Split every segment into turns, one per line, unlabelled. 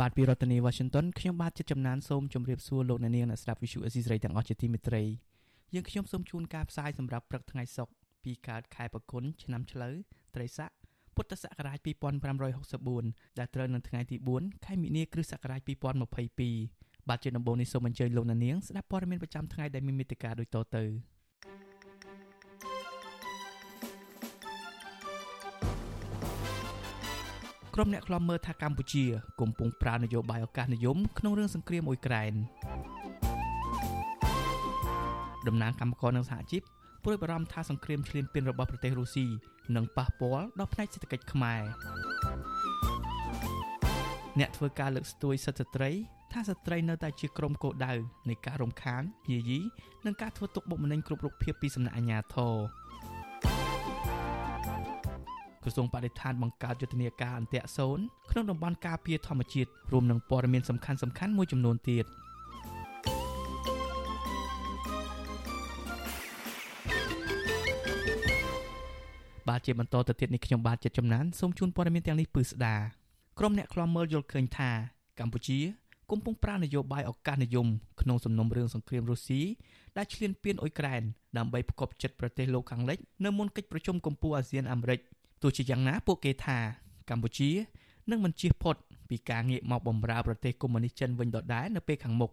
បាទពីរដ្ឋធានី Washington ខ្ញុំបាទចិត្តចំណានសូមជម្រាបសួរលោកអ្នកនាងអ្នកស្ដាប់ Vuthu Azizi Serai ទាំងអស់ជាទីមេត្រីយើងខ្ញុំសូមជូនការផ្សាយសម្រាប់ព្រឹកថ្ងៃសុក្រពីកើតខែបគុណឆ្នាំឆ្លូវត្រីស័កពុទ្ធសករាជ2564ដែលត្រូវនៅថ្ងៃទី4ខែមិនិនាគ្រិស្តសករាជ2022បាទជាដំបូងនេះសូមអញ្ជើញលោកអ្នកនាងស្ដាប់ព័ត៌មានប្រចាំថ្ងៃដែលមានមេត្តាដូចតទៅ ក្រុមអ្នកខ្លាំមើលថាកម្ពុជា កំពុងប្រើនយោបាយឱកាសនិយមក្នុងរឿងសង្គ្រាមអ៊ុយក្រែនតំណាងកម្មករនិងសហជីពព្រួយបារម្ភថាសង្គ្រាមឈ្លានពានរបស់ប្រទេសរុស្ស៊ីនឹងប៉ះពាល់ដល់ផ្នែកសេដ្ឋកិច្ចខ្មែរអ្នកធ្វើការលើកស្ទួយសិទ្ធិស្ត្រីថាស្ត្រីនៅតែជាក្រុមគោលដៅនៃការរំខានយាយីនិងការធ្វើទុកបុកម្នេញគ្រប់រូបភាពពីសំណាក់អាជ្ញាធរ ក្រសួងបរិស្ថានបង្កើតយុទ្ធនាការអន្តរសូនក្នុងតំបន់ការពារធម្មជាតិរួមនឹងព័ត៌មានសំខាន់ៗមួយចំនួនទៀត។បាទជាបន្តទៅទៀតនេះខ្ញុំបាទចិត្តចំណានសូមជូនព័ត៌មានទាំងនេះពឺស្ដាក្រុមអ្នកខ្លាំមើលយល់ឃើញថាកម្ពុជាកំពុងប្រើនយោបាយឱកាសនិយមក្នុងសំណុំរឿងសង្គ្រាមរុស្ស៊ីដែលឈ្លានពានអ៊ុយក្រែនដើម្បីផ្គប់ចិត្តប្រទេសលោកខាងលិចនៅមុនកិច្ចប្រជុំកំពូលអាស៊ានអាមេរិក ទោះជាយ៉ាងណាពួកគេថាកម្ពុជានឹងមិនជៀសផុតពីការងាកមកបម្រើប្រទេសកុម្មុយនីសចិនវិញដដែលនៅពេលខាងមុខ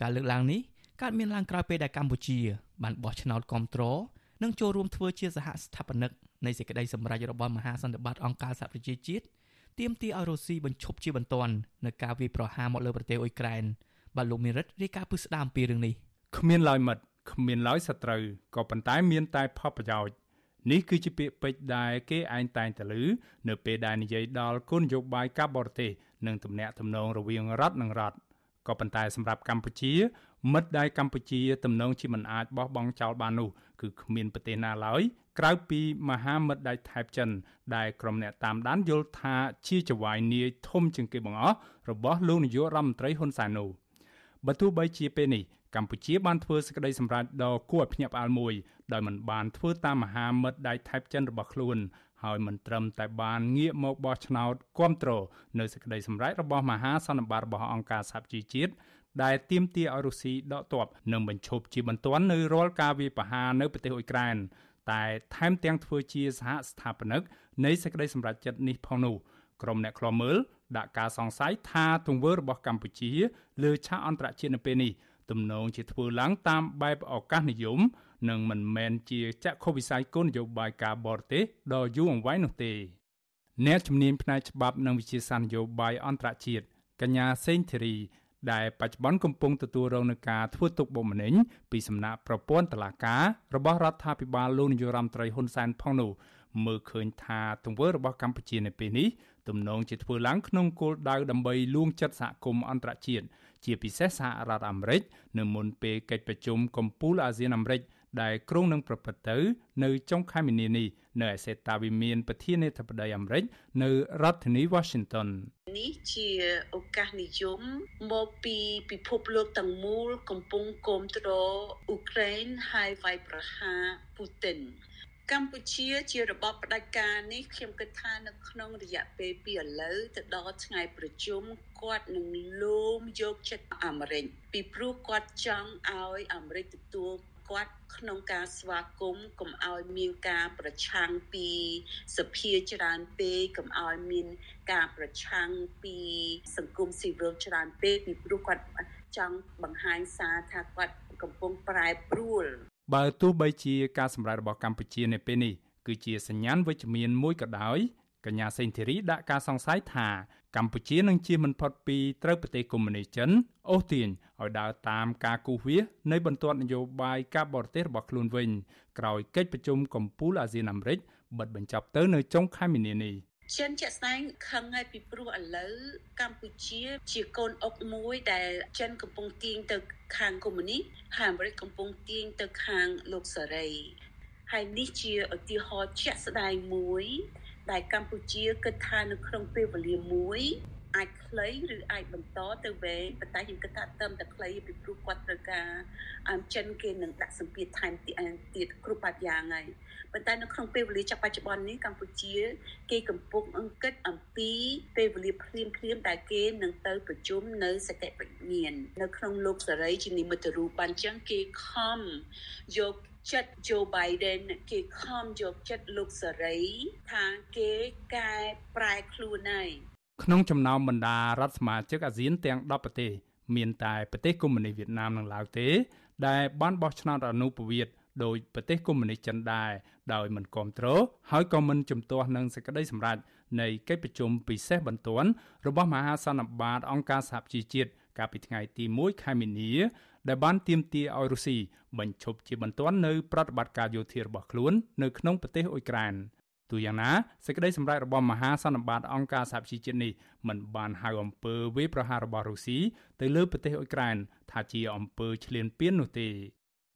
ការលើកឡើងនេះកើតមានឡើងក្រោយពេលដែលកម្ពុជាបានបោះឆ្នោតគ្រប់គ្រងនិងចូលរួមធ្វើជាសហស្ថាបនិកនៃសេចក្តីសម្រេចរបស់មហាសន្និបាតអង្គការសហប្រជាជាតិទាមទារឲ្យរុស្ស៊ីបញ្ឈប់ជាបន្ទាន់នៅការវាយប្រហារមកលើប្រទេសអ៊ុយក្រែនបាទលោកមីរិតរាយការណ៍ពឹស្ដាមពីរឿងនេះ
គ្មានឡើយមិត្តគ្មានឡើយសត្រូវក៏ប៉ុន្តែមានតែផលប្រយោជន៍ នេះគឺជាពាក្យពេចន៍ដែលគេឯងតែងតែឮនៅពេលដែលនិយាយដល់គុណនយោបាយការបរទេសនិងទំនាក់ទំនងរវាងរដ្ឋនិងរដ្ឋក៏ប៉ុន្តែសម្រាប់កម្ពុជា មិត្តដែលកម្ពុជាទំនងជាមិនអាចបោះបង់ចោលបាននោះគឺគ្មានប្រទេសណាឡើយក្រៅពីមហាមិត្តដៃថៃចិន ដែលក្រុមអ្នកតាមដានយល់ថាជាចវាយនាយធំជាងគេបង្អស់របស់លោកនាយករដ្ឋមន្ត្រីហ៊ុនសែននោះបើទោះបីជាពេលនេះ កម្ពុជាបានធ្វើសេចក្តីសម្រេចដ៏គួរឲ្យភ្ញាក់ផ្អើលមួយដោយមិនបានធ្វើតាមមហាមិត្តដៃថៃចិនរបស់ខ្លួនហើយមិនត្រឹមតែបានងាកមកបោះឆ្នោតគ្រប់គ្រងនៅសេចក្តីសម្រេចរបស់មហាសន្និបាតរបស់អង្គការសហជីវជាតិដែលទាមទារឲ្យរុស្ស៊ីដកទ័ពនិងបញ្ឈប់ជាបន្ទាន់នៅរាល់ការវាយប្រហារនៅប្រទេសអ៊ុយក្រែនតែថែមទាំងធ្វើជាសហស្ថាបនិកនៃសេចក្តីសម្រេចចិត្តនេះផងនោះក្រុមអ្នកខ្លាំមើលដាក់ការសង្ស័យថាទង្វើរបស់កម្ពុជាលើឆាកអន្តរជាតិនៅពេលនេះ ទំនងជាធ្វើឡើងតាមបែបឱកាសនិយម និងមិនមែនជាចក្ខុវិស័យគោលនយោបាយការបរទេសដ៏យូរអង្វែងនោះទេអ្នកជំនាញផ្នែកច្បាប់និងវិជាសាស្ត្រនយោបាយអន្តរជាតិកញ្ញាសេងធីរីដែលបច្ចុប្បន្នកំពុងទទួលរងនឹងការធ្វើទុកបុកម្នេញពីសំណាក់ប្រព័ន្ធតុលាការរបស់រដ្ឋាភិបាលលោកនាយរដ្ឋមន្ត្រីហ៊ុនសែនផងនោះមើលឃើញថាទង្វើរបស់កម្ពុជានៅពេលនេះទំនងជាធ្វើឡើងក្នុងគោលដៅដើម្បីលួងចិត្តសហគមន៍អន្តរជាតិ ជាពិសេសសហរដ្ឋអាមេរិកនៅមុនពេលកិច្ចប្រជុំកំពូលអាស៊ានអាមេរិកដែលក្រុងនឹងប្រព្រឹត្តទៅ នៅចុងខែមីនានេះនៅឯសេតាវិមានប្រធានាធិបតីអាមេរិកនៅរដ្ឋធានី Washington
នេះជាឱកាសនិយមមកពីពិភពលោកទាំងមូលកំពុងគាំទ្រអ៊ុក្រែនហើយវាយប្រហារពូទីន កម្ពុជាជារបបផ្ដាច់ការនេះខ្ញុំគិតថានៅក្នុងរយៈពេលពីឥឡូវទៅដល់ថ្ងៃប្រជុំគាត់នឹងលោមយកចិត្តអាមេរិកពីព្រោះគាត់ចង់ឲ្យអាមេរិកទទួលគាត់ក្នុងការស្វាគមន៍កុំឲ្យមានការប្រឆាំងពីសភាច្រើនពេកកុំឲ្យមានការប្រឆាំងពីសង្គមស៊ីវិលច្រើនពេកពីព្រោះគាត់ចង់បង្ហាញសារថាគាត់កំពុងប្រែប្រួល
បើទោះបីជាការសម្រេចរបស់កម្ពុជានៅពេលនេះគឺជាសញ្ញាណវិជ្ជមានមួយក៏ដោយកញ្ញាសេងធីរីដាក់ការសង្ស័យថាកម្ពុជានឹងជៀសមិនផុតពីត្រូវប្រទេសកុម្មុយនីសចិនអូសទាញឲ្យដើរតាមការគូសវាសនៃបន្ទាត់នយោបាយការបរទេសរបស់ខ្លួនវិញក្រោយកិច្ចប្រជុំកំពូលអាស៊ានអាមេរិកបិទបញ្ចប់ទៅនៅចុងខែមីនានេះ
ចិនជាក់ស្ដែងខឹងហើយពីព្រោះឥឡូវកម្ពុជា ជាកូនអុកមួយដែលចិនកំពុងទាញទៅខាងកុម្មុយនីសហើយអាមេរិកកំពុងទាញទៅខាងលោកសេរីហើយនេះជាឧទាហរណ៍ជាក់ស្ដែងមួយ ដែលកម្ពុជាគិតថានៅក្នុងពេលវេលាមួយ អាចខ្លីឬអាចបន្តទៅវែងប៉ុន្តែខ្ញុំគិតថាត្រឹមតែខ្លីពីព្រោះគាត់ត្រូវការអមចិនគេនឹងដាក់សម្ពាធថែមទៀតគ្រប់បែបយ៉ាងហើយប៉ុន្តែនៅក្នុងពេលវេលាចាប់បច្ចុប្បន្ននេះកម្ពុជា គេកំពុងអង្គិតអំពីពេលវេលាភ្លាមភ្លាមដែលគេនឹងទៅប្រជុំនៅសកលវិញ្ញាណនៅក្នុងលោកសេរីជានិមិត្តរូបបានចឹងគេខំយកចិត្ត Joe Biden គេខំយកចិត្តលោកសេរីថាគេកែប្រែខ្លួនហើយ
ក្នុងចំណោមបណ្ដារដ្ឋសមាជិកអាស៊ានទាំង10ប្រទេសមានតែប្រទេសកុម្មុយនីសវៀតណាមនិងឡាវទេ ដែលបានបោះឆ្នោតអនុប្រវត្តិដោយប្រទេសកុម្មុយនីសចិនដែរដោយមិនគ្រប់គ្រងហើយក៏មិនជំទាស់នឹងសេចក្តីសម្រេចនៃកិច្ចប្រជុំពិសេសបន្ទាន់របស់មហាសន្និបាតអង្គការសហប្រជាជាតិកាលពីថ្ងៃទី1ខែមីនាដែលបានទាមទារឲ្យរុស្ស៊ីបញ្ឈប់ជាបន្ទាន់នៅប្រតិបត្តិការយោធារបស់ខ្លួននៅក្នុងប្រទេសអ៊ុយក្រែន ទូយ៉ាងណាសេចក្តីសម្រេចរបស់មហាសន្និបាតអង្គការសហប្រជាជាតិនេះមិនបានហៅអំពើវាយប្រហាររបស់រុស្ស៊ីទៅលើប្រទេសអ៊ុយក្រែនថាជាអំពើឈ្លានពាននោះទេ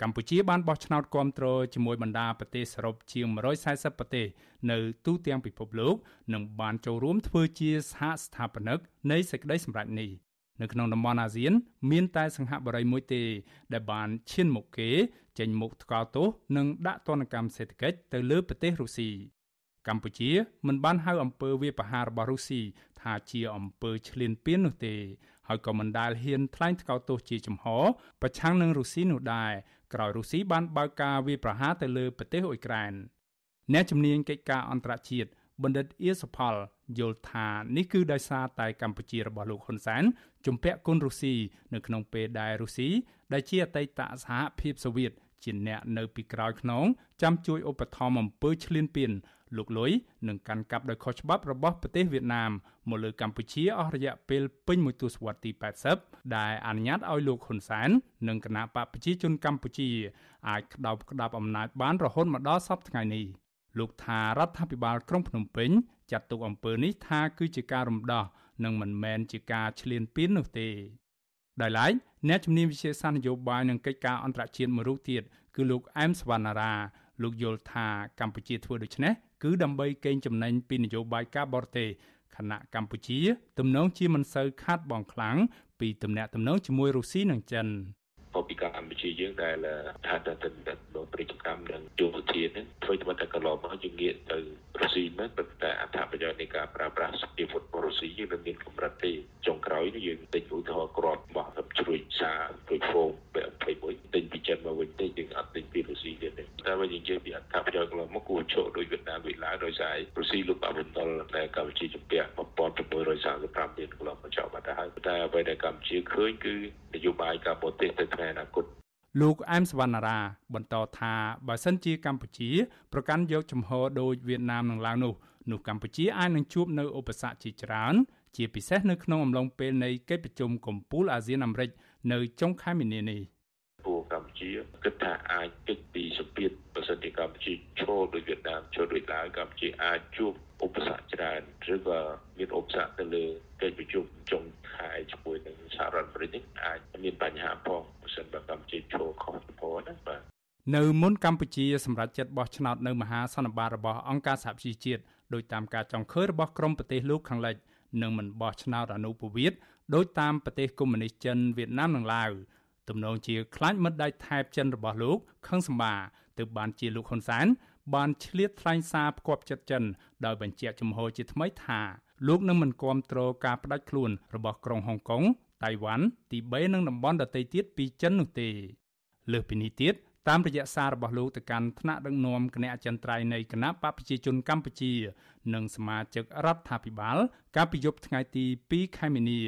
កម្ពុជាបានបោះឆ្នោតគាំទ្រជាមួយបណ្ដាប្រទេសសរុបជាង140ប្រទេសនៅទូទាំងពិភពលោកនិងបានចូលរួមធ្វើជាសហស្ថាបនិកនៃសេចក្តីសម្រេចនេះនៅក្នុងតំបន់អាស៊ាន មានតែសង្ហបុរីមួយទេ ដែលបានឈានមុខគេចេញមុខថ្កោលទោសនិងដាក់ទណ្ឌកម្មសេដ្ឋកិច្ចទៅលើប្រទេសរុស្ស៊ី កម្ពុជាមិនបានហៅអំពើវាប្រហាររបស់រុស្ស៊ីថាជាអំពើឈ្លានពាននោះទេ ហើយក៏មិនដែលហ៊ានថ្លែងថ្កោលទោសជាចំហប្រឆាំងនឹងរុស្ស៊ីនោះដែរក្រោយរុស្ស៊ីបានបើកការវាប្រហារទៅលើប្រទេសអ៊ុយក្រែនអ្នកជំនាញកិច្ចការអន្តរជាតិបណ្ឌិតអៀសផលយល់ថានេះគឺដោយសារតែកម្ពុជារបស់លោកហ៊ុនសែនជំពាក់គុណរុស្ស៊ីនៅក្នុងពេលដែលរុស្ស៊ីដែលជាអតីតសហភាពសូវៀត ជាអ្នកនៅពីក្រោយខ្នងចាំជួយឧបត្ថម្ភអំពើឈ្លានពានលោកលុយនឹងកាន់កាប់ដោយខុសច្បាប់របស់ប្រទេសវៀតណាមមកលើកម្ពុជាអស់រយៈពេលពេញមួយទសវត្សរ៍ទី80ដែលអនុញ្ញាតឲ្យលោកហ៊ុនសែននិងគណៈបកប្រជាជនកម្ពុជាអាចក្តោបក្តាប់អំណាចបានរហូតមកដល់សពថ្ងៃនេះលោកថារដ្ឋាភិបាលក្រុងភ្នំពេញចាត់ទុកអំពើនេះថាគឺជាការរំដោះនិងមិនមែនជាការឈ្លានពាននោះទេ ដោយឡែកអ្នកជំនាញវិទ្យាសាស្ត្រនយោបាយនិងកិច្ចការអន្តរជាតិមួយរូបទៀតគឺលោកអែមសវណ្ណារាលោកយល់ថាកម្ពុជាធ្វើដូច្នេះគឺដើម្បីកេងចំណេញពីនយោបាយការបរទេសខណៈកម្ពុជា ទំនងជាមិនសូវខាត់បងខ្លាំងពីទំនាក់ទំនងជាមួយរុស្ស៊ីនិងចិន
មកពីកម្ពុជាយើងដែលថាទៅ ទៅដល់ប្រតិកម្មនឹងយោធានេះធ្វើតែតែកន្លងមកយើងងាកទៅរុស្ស៊ីមែនប៉ុន្តែអត្ថប្រយោជន៍នៃការប្រើប្រាស់សភាវុធរុស្ស៊ីយើងនៅមានកម្រិតទេចុងក្រោយនេះយើងទិញឧទាហរណ៍ក្របរបស់ជ្រួយសារជ្រួយហ្វូម21ទិញពីចិនមកវិញទេយើងអត់ទិញពីរុស្ស៊ីទៀតទេតែបើយើងនិយាយពីអត្ថប្រយោជន៍កន្លងមកគួរឈរដោយវៀតណាមវិញឡើយដោយសាររុស្ស៊ីលោកអបន្តតែកម្ពុជាជំពាក់1635មានកន្លងមកចោលបាត់ទៅហើយតែអ្វីដែលកម្ពុជាឃើញគឺនយោបាយការបរទេសទៅថ្ងៃអនាគត
លោកអែមសវណ្ណារា បន្តថាបើសិនជាកម្ពុជាប្រកាន់យកចំហដោយវៀតណាមនិងឡាវនោះនោះកម្ពុជាអាចនឹងជួបនៅឧបសគ្គជាច្រើនជាពិសេសនៅក្នុងអំឡុងពេលនៃកិច្ចប្រជុំកំពូលអាស៊ានអាមេរិកនៅចុងខែមីនានេះ
ពួកកម្ពុជាគិតថាអាចគេចពីសម្ពាធបើសិនជាកម្ពុជាឈរដោយវៀតណាមឈរដោយឡាវកម្ពុជាអាចជួបឧបសគ្គច្រើនឬក៏មានឧបសគ្គទៅលើកិច្ចប្រជុំចុងខែជាមួយនឹងសហរដ្ឋអាមេរិកនេះអាចមានបញ្ហាផងបើសិនបើកម្ពុជាឈរខុសចំហណាបាទ
នៅមុនកម្ពុជាសម្រាប់ចិត្តបោះឆ្នោតនៅមហាសន្និបាតរបស់អង្គការសហប្រជាជាតិដោយតាមការចង់ឃើញរបស់ក្រមប្រទេសលោកខាងលិចនឹងមិនបោះឆ្នោតអនុប្រវត្តិដោយតាមប្រទេសកុម្មុយនីសចិនវៀតណាមនិងឡាវ ទំនងជាខ្លាចមិត្តដៃថែបចិនរបស់លោកខឹងសម្បាទើបបានជាលោកហ៊ុនសែនបានឆ្លៀតថ្លែងសារផ្គាប់ចិត្តចិនដោយបញ្ជាក់ជំហរជាថ្មីថាលោកនឹងមិនគាំទ្រការផ្ដាច់ខ្លួនរបស់ក្រុងហុងកុងតៃវ៉ាន់ទីបេនិងតំបន់ដទៃទៀតពីចិននោះទេលើសពីនេះទៀតតាមរយៈសាររបស់លោកទៅកាន់ថ្នាក់ដឹកនាំគណៈអចិន្ត្រៃយ៍នៃគណៈបកប្រជាជនកម្ពុជា និងសមាជិករដ្ឋាភិបាល កាលពីយប់ថ្ងៃទី2ខែមីនា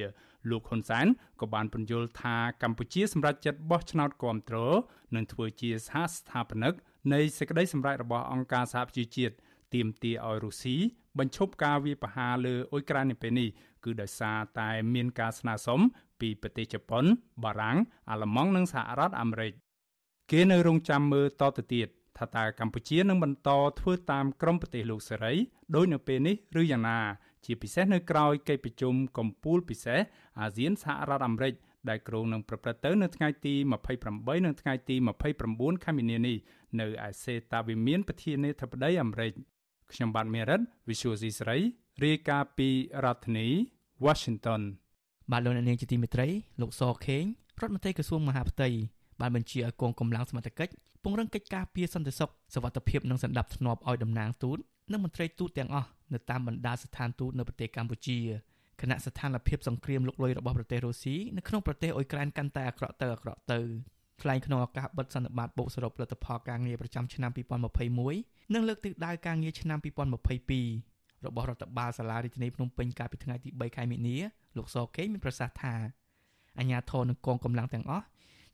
លោកហ៊ុនសែនក៏បានពន្យល់ថាកម្ពុជាសម្រេចចិត្តបោះឆ្នោតគាំទ្រនិងធ្វើជាសហស្ថាបនិកនៃសេចក្តីសម្រេចរបស់អង្គការសហប្រជាជាតិទាមទារឲ្យរុស្ស៊ីបញ្ឈប់ការវាយប្រហារលើអ៊ុយក្រែននៅពេលនេះគឺដោយសារតែមានការស្នើសុំពីប្រទេសជប៉ុន បារាំងអាល្លឺម៉ង់និងសហរដ្ឋអាមេរិកគេនៅរងចាំមើលតទៅទៀតថាតើកម្ពុជានឹងបន្តធ្វើតាមក្រមប្រទេសលោកសេរីដោយនៅពេលនេះឬយ៉ាងណា ជាពិសេសនៅក្រៅកិច្ចប្រជុំកំពូលពិសេសអាស៊ានសហរដ្ឋអាមេរិកដែលគ្រោងនឹងប្រព្រឹត្តទៅនៅថ្ងៃទី28និងថ្ងៃទី29ខែមីនានេះនៅឯសេតាវិមានប្រធានាធិបតីអាមេរិកខ្ញុំបាទមេរិត Visual C ស្រីរាយការណ៍ពីរដ្ឋធានី Washington
បាទលោកនាងជាទីមេត្រីលោកសខេងរដ្ឋមន្ត្រីក្រសួងមហាផ្ទៃបានបញ្ជាឲ្យកងកម្លាំងសមត្ថកិច្ចពង្រឹងកិច្ចការពារសន្តិសុខសวัสดิភាពនិងសន្តិភាពឲ្យតំណាងទូត និងមន្ត្រីទូតទាំងអស់នៅតាមបណ្ដាស្ថានទូតនៅប្រទេសកម្ពុជាគណៈស្ថានភាពសង្គ្រាមលុកលុយរបស់ប្រទេសរុស្ស៊ីនៅក្នុងប្រទេសអ៊ុយក្រែនកាន់តែអាក្រក់ទៅអាក្រក់ទៅថ្លែងក្នុងឱកាសបិទសន្និបាតបូកសរុបលទ្ធផលការងារប្រចាំឆ្នាំ2021និងលើកទិសដៅការងារឆ្នាំ2022របស់រដ្ឋបាលសាលារាជធានីភ្នំពេញកាលពីថ្ងៃទី3ខែមិនិនាលោកសកេងមានប្រសាសន៍ថាអាញាធរនិងកងកម្លាំងទាំងអស់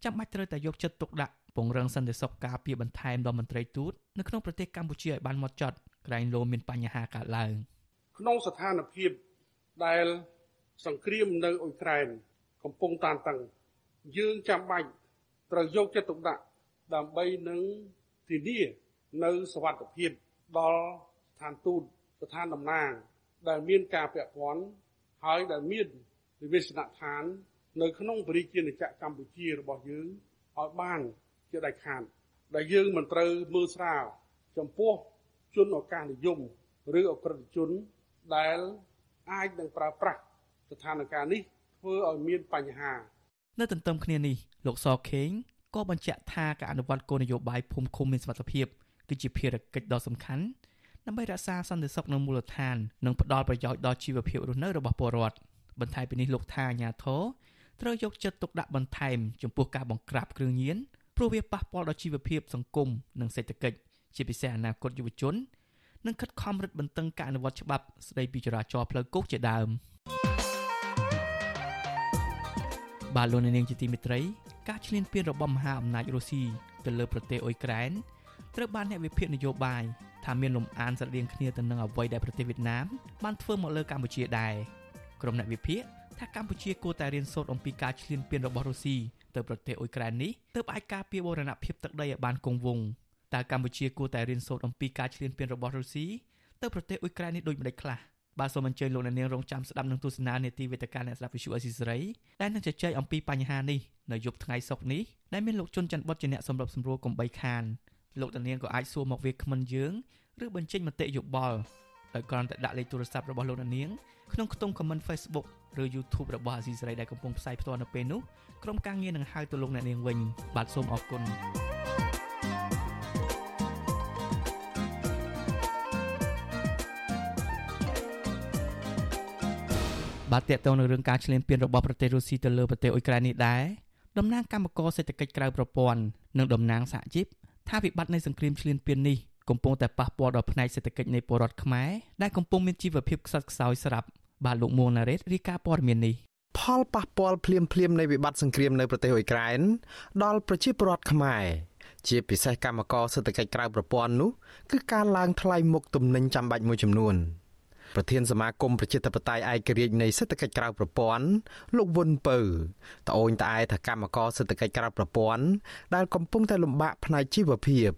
ចាំបាច់ត្រូវតែយកចិត្តទុកដាក់ពង្រឹងសន្តិសុខការពារបន្ថែមដល់មន្ត្រីទូតនៅក្នុងប្រទេសកម្ពុជាឲ្យបានម៉ត់ចត់ ក្រែងលោមានបញ្ហាកើតឡើង
ក្នុងស្ថានភាពដែលសង្គ្រាមនៅអ៊ុយក្រែនកំពុងតានតឹងយើងចាំបាច់ត្រូវយកចិត្តទុកដាក់ដើម្បីនឹងធានានៅសวัสดิភាពដល់ស្ថានទូតស្ថានតំណាងដែលមានការពាក់ព័ន្ធហើយដែលមាននិវេសនដ្ឋាននៅក្នុងបរិជាណាចក្រកម្ពុជារបស់យើងឲ្យបានជាដាច់ខាតដែលយើងមិនត្រូវមើលស្រាលចំពោះ ជនឱកាសនិយមឬអក្រិតជនដែលអាចនឹងប្រើប្រាស់ស្ថានភាពនេះធ្វើឲ្យមានបញ្ហា
នៅទន្ទឹមគ្នានេះលោកសខេងក៏បញ្ជាក់ថាការអនុវត្តគោលនយោបាយភូមិឃុំមានសមត្ថភាពគឺជាភារកិច្ចដ៏សំខាន់ដើម្បីរក្សាសន្តិសុខនៅមូលដ្ឋាននិងផ្ដល់ប្រយោជន៍ដល់ជីវភាពរស់នៅរបស់ពលរដ្ឋបន្ថែមពីនេះលោកថាអាញាធរត្រូវយកចិត្តទុកដាក់បន្ថែមចំពោះការបង្ក្រាបគ្រឿងញៀនព្រោះវាប៉ះពាល់ដល់ជីវភាពសង្គមនិងសេដ្ឋកិច្ច ជាពិសេសអនាគតយុវជននិងខិតខំរឹតបន្តឹងការអនុវត្តច្បាប់ស្តីពីចរាចរណ៍ផ្លូវគោកជាដើមបាទលោកនាងជាទីមេត្រី ការឈ្លានពានរបស់មហាអំណាចរុស្ស៊ីទៅលើប្រទេសអ៊ុយក្រែនត្រូវបានអ្នកវិភាគនយោបាយថាមានលំអានស្រដៀងគ្នាទៅនឹងអ្វីដែលប្រទេសវៀតណាមបានធ្វើមកលើកម្ពុជាដែរក្រុមអ្នកវិភាគថាកម្ពុជាគួរតែរៀនសូត្រអំពីការឈ្លានពានរបស់រុស្ស៊ីទៅប្រទេសអ៊ុយក្រែននេះទើបអាចការពារបូរណភាពទឹកដីឲ្យបានគង់វង្ស តើកម្ពុជាគួរតែរៀនសូត្រអំពីការឈ្លានពានរបស់រុស្ស៊ីទៅប្រទេសអ៊ុយក្រែននេះដូចម្តេចខ្លះបាទសូមអញ្ជើញលោកអ្នកនាងរងចាំស្ដាប់នឹងទស្សនានាទីវេទិកាអ្នកស្ដាប់វិទ្យុអេស៊ីសរ៉ៃដែលនឹងជជែកអំពីបញ្ហានេះនៅយប់ថ្ងៃសុក្រនេះដែលមានលោកជុនច័ន្ទបុតជាអ្នកសម្របសម្រួលកំបីខានលោកអ្នកនាងក៏អាចសួរមកវាគ្មិនយើងឬបញ្ចេញមតិយោបល់ដោយគ្រាន់តែដាក់លេខទូរស័ព្ទរបស់លោកអ្នកនាងក្នុងខ្ទង់ comment Facebook ឬ YouTube របស់អាស៊ីសេរីដែលកំពុងផ្សាយផ្ទាល់នៅពេលនេះក្រុមការងារនឹងហៅទៅលោកអ្នកនាងវិញបាទសូមអរគុណ បាទតកតងនឹងរឿងការឈ្លានពានរបស់ប្រទេសរុស្ស៊ីទៅលើប្រទេសអ៊ុយក្រែននេះដែរតំណាងកម្មករសេដ្ឋកិច្ចក្រៅប្រព័ន្ធនិងតំណាងសហជីពថាវិបត្តិនៃសង្គ្រាមឈ្លានពាននេះកំពុងតែប៉ះពាល់ដល់ផ្នែកសេដ្ឋកិច្ចនៃពលរដ្ឋខ្មែរដែលកំពុងមានជីវភាពខ្សត់ខ្សោយស្រាប់បាទលោកមួងណារ៉េតរាយការណ៍ព័ត៌មាននេះ
ផលប៉ះពាល់ភ្លាមភ្លាមនៃវិបត្តិសង្គ្រាមនៅប្រទេសអ៊ុយក្រែនដល់ប្រជាពលរដ្ឋខ្មែរជាពិសេសកម្មករសេដ្ឋកិច្ចក្រៅប្រព័ន្ធនោះគឺការឡើងថ្លៃមុខទំនិញចាំបាច់មួយចំនួន ប្រធានសមាគមប្រជាធិបតេយ្យឯករាជ្យនៃសេដ្ឋកិច្ចក្រៅប្រព័ន្ធលោកវុនពៅត្អូញត្អែថាកម្មករសេដ្ឋកិច្ចក្រៅប្រព័ន្ធដែលកំពុងតែលំបាកផ្នែកជីវភាព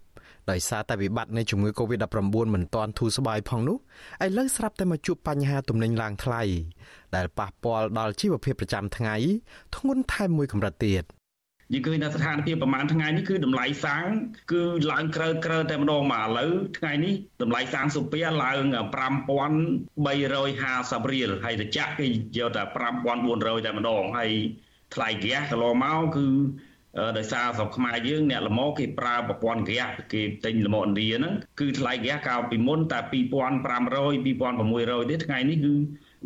ដោយសារតែវិបត្តិនៃជំងឺ Covid-19 មិនទាន់ធូរស្បើយផងនោះឥឡូវស្រាប់តែមកជួបបញ្ហាទំនិញឡើងថ្លៃដែលប៉ះពាល់ដល់ជីវភាពប្រចាំថ្ងៃធ្ងន់ថែមមួយកម្រិតទៀត
យើងឃើញថាស្ថានភាពប្រហែលថ្ងៃនេះគឺតម្លៃសាំងគឺឡើងក្រើក្រើតែម្ដងមកឥឡូវថ្ងៃនេះតម្លៃសាំងសូភាឡើង5350រៀលហើយត្រច័កគេយកតែ5400តែម្ដងហើយថ្លៃហ្គាសកន្លងមកគឺដោយសារស្រុកខ្មែរយើងអ្នកលមកគេប្រើប្រព័ន្ធហ្គាសគេទិញលមកឥណ្ឌាហ្នឹងគឺថ្លៃហ្គាសកាលពីមុនតែ2500 2600ទេថ្ងៃនេះគឺ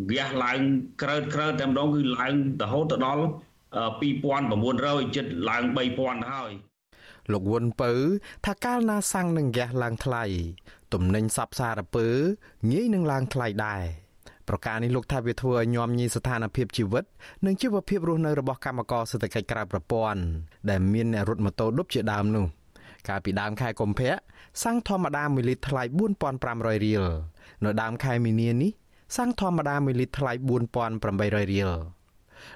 ហ្គាសឡើងក្រើតក្រើតតែម្ដងគឺឡើងរហូតទៅដល់ 2900ជិតឡើង3000ទៅហើយ
លោកវុនពៅថាកាលណាសាំងនឹងហ្គាសឡើងថ្លៃទំនិញសັບសារពើងាយនឹងឡើងថ្លៃដែរប្រការនេះលោកថាវាធ្វើឲ្យញោមញីស្ថានភាពជីវិត និងជីវភាពរស់នៅរបស់កម្មករសេដ្ឋកិច្ចក្រៅប្រព័ន្ធដែលមានអ្នករត់ម៉ូតូឌុបជាដើមនោះកាលពីដើមខែកុម្ភៈសាំងធម្មតា1លីត្រថ្លៃ4500រៀលនៅដើមខែមីនានេះសាំងធម្មតា1លីត្រថ្លៃ4800រៀល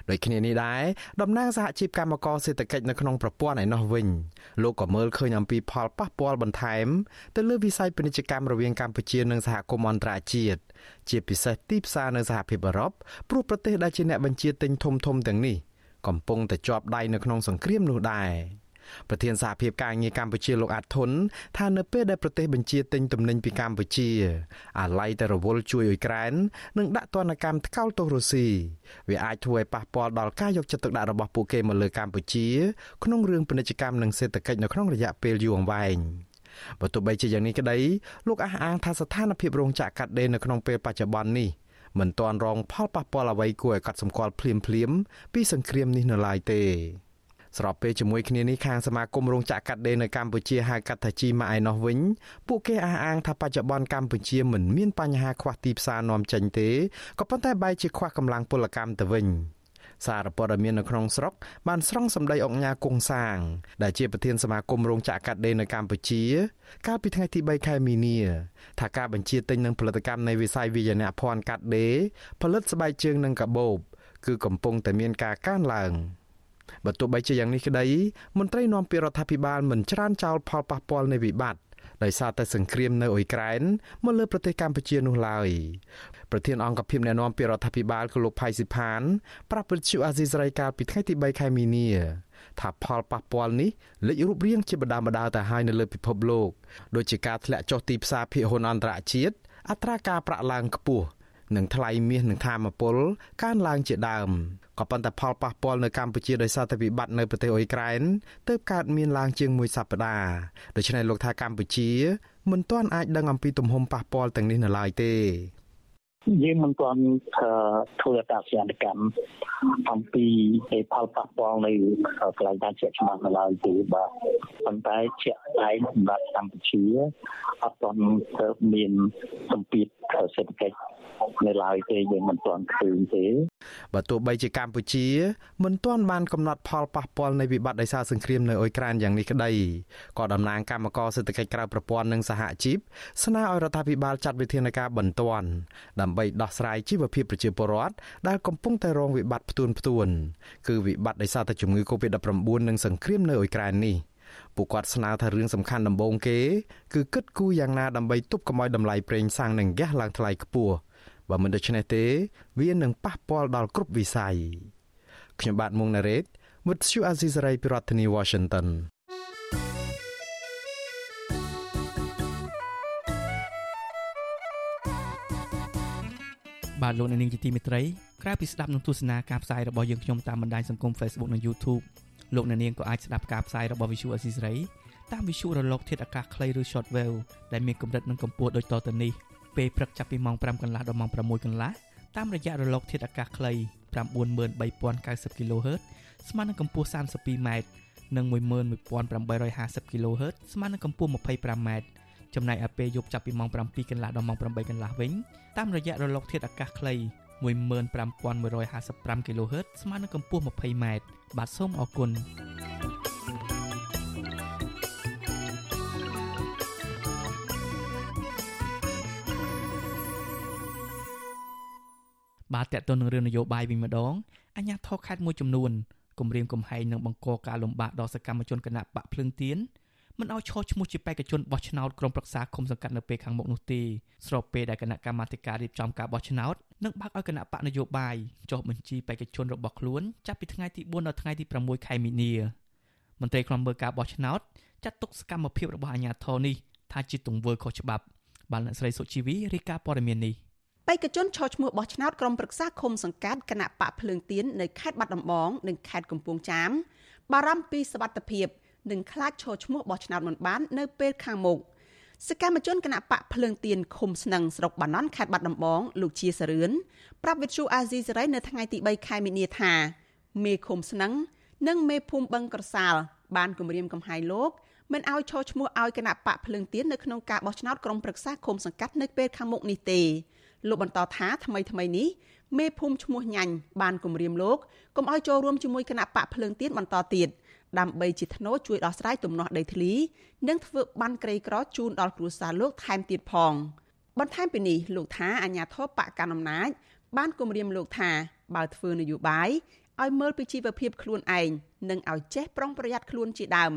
ដូចគ្នានេះដែរតំណាងសហជីពកម្មករសេដ្ឋកិច្ចនៅក្នុងប្រព័ន្ធឯណោះវិញលោកក៏មើលឃើញអំពីផលប៉ះពាល់បន្ថែមទៅលើវិស័យពាណិជ្ជកម្មរវាងកម្ពុជានិងសហគមន៍អន្តរជាតិជាពិសេសទីផ្សារនៅសហភាពអឺរ៉ុបព្រោះប្រទេសដែលជាអ្នកបញ្ជាទិញធំធំទាំងនេះកំពុងតែជាប់ដៃនៅក្នុងសង្គ្រាមនោះដែរ ប្រធានសហភាពការងារកម្ពុជាលោកអាត់ធុនថានៅពេលដែលប្រទេសបញ្ជាទិញទំនិញពីកម្ពុជាអាឡ័យតែរវល់ជួយអ៊ុយក្រែននិងដាក់ទណ្ឌកម្មថ្កោលទោសរុស្ស៊ីវាអាចធ្វើឲ្យប៉ះពាល់ដល់ការយកចិត្តទុកដាក់របស់ពួកគេមកលើកម្ពុជាក្នុងរឿងពាណិជ្ជកម្មនិងសេដ្ឋកិច្ចនៅក្នុងរយៈពេលយូរអង្វែងបើទោះបីជាយ៉ាងនេះក្តីលោកអះអាងថាស្ថានភាពរោងចក្រកាត់ដេរនៅក្នុងពេលបច្ចុប្បន្ននេះមិនទាន់រងផលប៉ះពាល់អ្វីគួរឲ្យកត់សម្គាល់ភ្លាមៗពីសង្គ្រាមនេះនៅឡើយទេ ស្របពេលជាមួយគ្នានេះខាងសមាគមរោងចក្រកាត់ដេរនៅកម្ពុជាហៅកាត់ថាជីម៉ាក់ឯណោះវិញពួកគេអះអាងថាបច្ចុប្បន្នកម្ពុជាមិនមានបញ្ហាខ្វះទីផ្សារនាំចេញទេក៏ប៉ុន្តែបែរជាខ្វះកម្លាំងពលកម្មទៅវិញសារព័ត៌មាននៅក្នុងស្រុកបានស្រង់សម្ដីអង្គញាគង់សាង ដែលជាប្រធានសមាគមរោងចក្រកាត់ដេរនៅកម្ពុជា កាលពីថ្ងៃទី3ខែមីនាថាការបញ្ជាទិញនឹងផលិតកម្មនៃវិស័យវិញ្ញាណភ័ណ្ឌកាត់ដេរផលិតស្បែកជើងនិងកាបូបគឺកំពុងតែមានការកើនឡើង។ បើទោះបីជាយ៉ាងនេះក្តីមន្ត្រីនាំពាក្យរដ្ឋាភិបាលមិនច្រានចោលផលប៉ះពាល់នៃវិបត្តិដោយសារតែសង្គ្រាមនៅអ៊ុយក្រែនមកលើប្រទេសកម្ពុជានោះឡើយប្រធានអង្គភិបអ្នកណែនាំពាក្យរដ្ឋាភិបាលគឺលោកផៃស៊ីផានប្រាប់វិទ្យុអាស៊ីសេរីកាលពីថ្ងៃទី3ខែមីនាថាផលប៉ះពាល់នេះលេចរូបរាងជាបដាបដាទៅហើយនៅលើពិភពលោក ដូចជាការធ្លាក់ចុះទីផ្សារភាគហ៊ុនអន្តរជាតិអត្រាការប្រាក់ឡើងខ្ពស់ និងថ្លៃមាសនិងធម្មពលកើនឡើងជាដើមក៏ប៉ុន្តែផលប៉ះពាល់នៅកម្ពុជាដោយសារតែវិបត្តិនៅប្រទេសអ៊ុយក្រែនទើបកើតមានឡើងជាងមួយសប្តាហ៍ដូច្នេះលោកថាកម្ពុជាមិនទាន់អាចដឹងអំពីទំហំប៉ះពាល់ទាំងនេះនៅឡើយទេ
យើងមិនទាន់ធ្វើអត្តសញ្ញាណកម្ម អំពីផលប៉ះពាល់នៅកន្លែងការជាក់ច្បាស់នៅឡើយទេបាទប៉ុន្តែជាក់ស្ដែងសម្រាប់កម្ពុជាអត់ទាន់មានសម្ពាធសេដ្ឋកិច្ចនៅឡើយទេយើងមិនទាន់ឃើញទេ
បើទោះបីជាកម្ពុជា មិនទាន់បានកំណត់ផលប៉ះពាល់នៃវិបត្តិដោយសារសង្គ្រាមនៅអ៊ុយក្រែនយ៉ាងនេះក្តីក៏តំណាងគណៈកម្មការសេដ្ឋកិច្ចក្រៅប្រព័ន្ធនិងសហជីពស្នើឲ្យរដ្ឋាភិបាលចាត់វិធានការបន្ទាន់ដើម្បីដោះស្រាយជីវភាពប្រជាពលរដ្ឋដែលកំពុងតែរងវិបត្តិផ្ទួនផ្ទួនគឺវិបត្តិដោយសារតែជំងឺ Covid-19 និងសង្គ្រាមនៅអ៊ុយក្រែននេះពួកគាត់ស្នើថារឿងសំខាន់ដំបូងគេគឺគិតគូរយ៉ាងណាដើម្បីទប់កុំឲ្យតម្លៃប្រេងសាំងនិងហ្គាសឡើងថ្លៃខ្ពស់បើមិនដូច្នេះទេ វានឹងប៉ះពាល់ដល់គ្រប់វិស័យខ្ញុំបាទមុងណារ៉េត with Shu Azizari ពីរដ្ឋធានី Washington
បាទលោកអ្នកនាងជាទីមេត្រីក្រៅពីស្ដាប់និងទស្សនាការផ្សាយរបស់យើងខ្ញុំតាមបណ្ដាញសង្គម Facebook និង YouTube លោកអ្នកនាងក៏អាចស្ដាប់ការផ្សាយរបស់ Visual Assisray តាមវិទ្យុរលកធាតុអាកាសខ្លីឬ Shortwave ដែលមានកម្រិតនិងកម្ពស់ដូចតទៅនេះពេលព្រឹកចាប់ពីម៉ោង5កន្លះដល់ម៉ោង6កន្លះតាមរយៈរលកធាតុអាកាសខ្លី93090 kHz ស្មើនឹងកម្ពស់ 32m និង11850 kHz ស្មើនឹងកម្ពស់ 25m ចំណែកឯពេលយប់ចាប់ពីម៉ោង7កន្លះដល់ម៉ោង8កន្លះវិញតាមរយៈរលកធាតុអាកាសខ្លី15155 kHz ស្មើនឹងកម្ពស់ 20m បាទសូមអរគុណបាទតកតទៅនឹងរឿងនយោបាយវិញម្ដងអាញាធរខេត្តមួយចំនួនគម្រាមកំហែងនឹងបង្កការលំបាកដល់សកម្មជនគណៈបកភ្លើងទៀន មិនឲ្យឈរឈ្មោះជាបេក្ខជនបោះឆ្នោតក្រុមប្រឹក្សាគុំសង្កាត់នៅពេលខាងមុខនោះទេស្របពេលដែលគណៈកម្មាធិការរៀបចំការបោះឆ្នោតនឹងបើកឲ្យគណៈបកនយោបាយចុះបញ្ជីបេក្ខជនរបស់ខ្លួនចាប់ពីថ្ងៃទី4ដល់ថ្ងៃទី6ខែមីនាមន្ត្រីខ្លំមើលការបោះឆ្នោតចាត់ទុកសកម្មភាពរបស់អាជ្ញាធរនេះថាជាទង្វើខុសច្បាប់បានអ្នកស្រីសុជីវីរាយការណ៍ព័ត៌មាននេះ
បេក្ខជនឈរឈ្មោះបោះឆ្នោតក្រុមប្រឹក្សាឃុំសង្កាត់គណៈបកភ្លើងទៀននៅខេត្តបាត់ដំបង និងខេត្តកំពង់ចាមបារម្ភពីសវត្ថិភាព និងខ្លាចឈរឈ្មោះបោះឆ្នោតមិនបាននៅពេលខាងមុខសកម្មជនគណៈបកភ្លើងទៀនឃុំស្នឹងស្រុកបាណន់ខេត្តបាត់ដំបងលោកជាសរឿនប្រាប់វិទ្យុអាស៊ីសេរីនៅថ្ងៃទី3ខែមីនាថាមេឃុំស្នឹងនិងមេភូមិបឹងក្រសាលបានគម្រាមកំហែងលោកមិនឲ្យឈរឈ្មោះឲ្យគណៈបកភ្លើងទៀននៅក្នុងការបោះឆ្នោតក្រុមប្រឹក្សាឃុំសង្កាត់នៅពេលខាងមុខនេះទេលោកបន្តថាថ្មីថ្មីនេះមេភូមិឈ្មោះញ៉ាញ់បានគម្រាមលោកកុំឲ្យចូលរួមជាមួយគណៈបកភ្លើងទៀនបន្តទៀត ដើម្បីជាធ្នូជួយដោះស្រាយទំនាស់ដីធ្លី និងធ្វើបានក្រីក្រជូនដល់គ្រួសារលោកថែមទៀតផងបន្ថែមពីនេះលោកថាអាញាធរបកកណ្ដាលអំណាចបានគម្រាមលោកថាបើធ្វើនយោបាយឲ្យមើលពីជីវភាពខ្លួនឯងនិងឲ្យចេះប្រុងប្រយ័ត្នខ្លួនជាដើម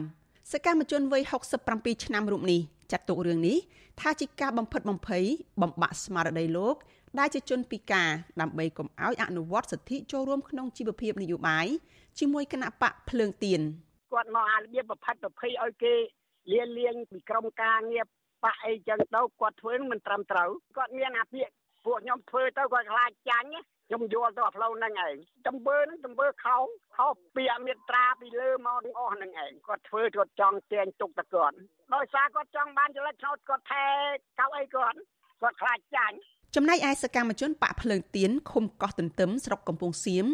សកម្មជនវ័យ67ឆ្នាំរូបនេះចាត់ទុករឿងនេះថាជាការបំផិតបំភ័យបំបាក់ស្មារតីលោកដែលជាជនពិការដើម្បីកុំឲ្យអនុវត្តសិទ្ធិចូលរួមក្នុងជីវភាពនយោបាយ ជាមួយគណៈបកភ្លើងទៀន
គាត់មកអារបៀបបំផិតបំភ័យឲ្យគេលៀនលៀងពីក្រុមការងារបកអីចឹងទៅគាត់ធ្វើនឹងមិនត្រឹមត្រូវគាត់មានអាពាកពួកខ្ញុំធ្វើទៅគាត់ខ្លាចចាញ់ខ្ញុំយល់ទៅផ្លូវហ្នឹងឯងតំបើហ្នឹងតំបើខោខោពីអមេត្រាពីលើមកទាំងអស់ហ្នឹងឯងគាត់ធ្វើគាត់ចង់ទាញទុកតគាត់ដោយសារគាត់ចង់បានចលិតឆ្នោតគាត់ថែកៅអីគាត់គាត់ខ្លាចចាញ់
ចំណែកឯសកម្មជនបកភ្លើងទៀនឃុំកោះទន្ទឹមស្រុកកំពង់សៀម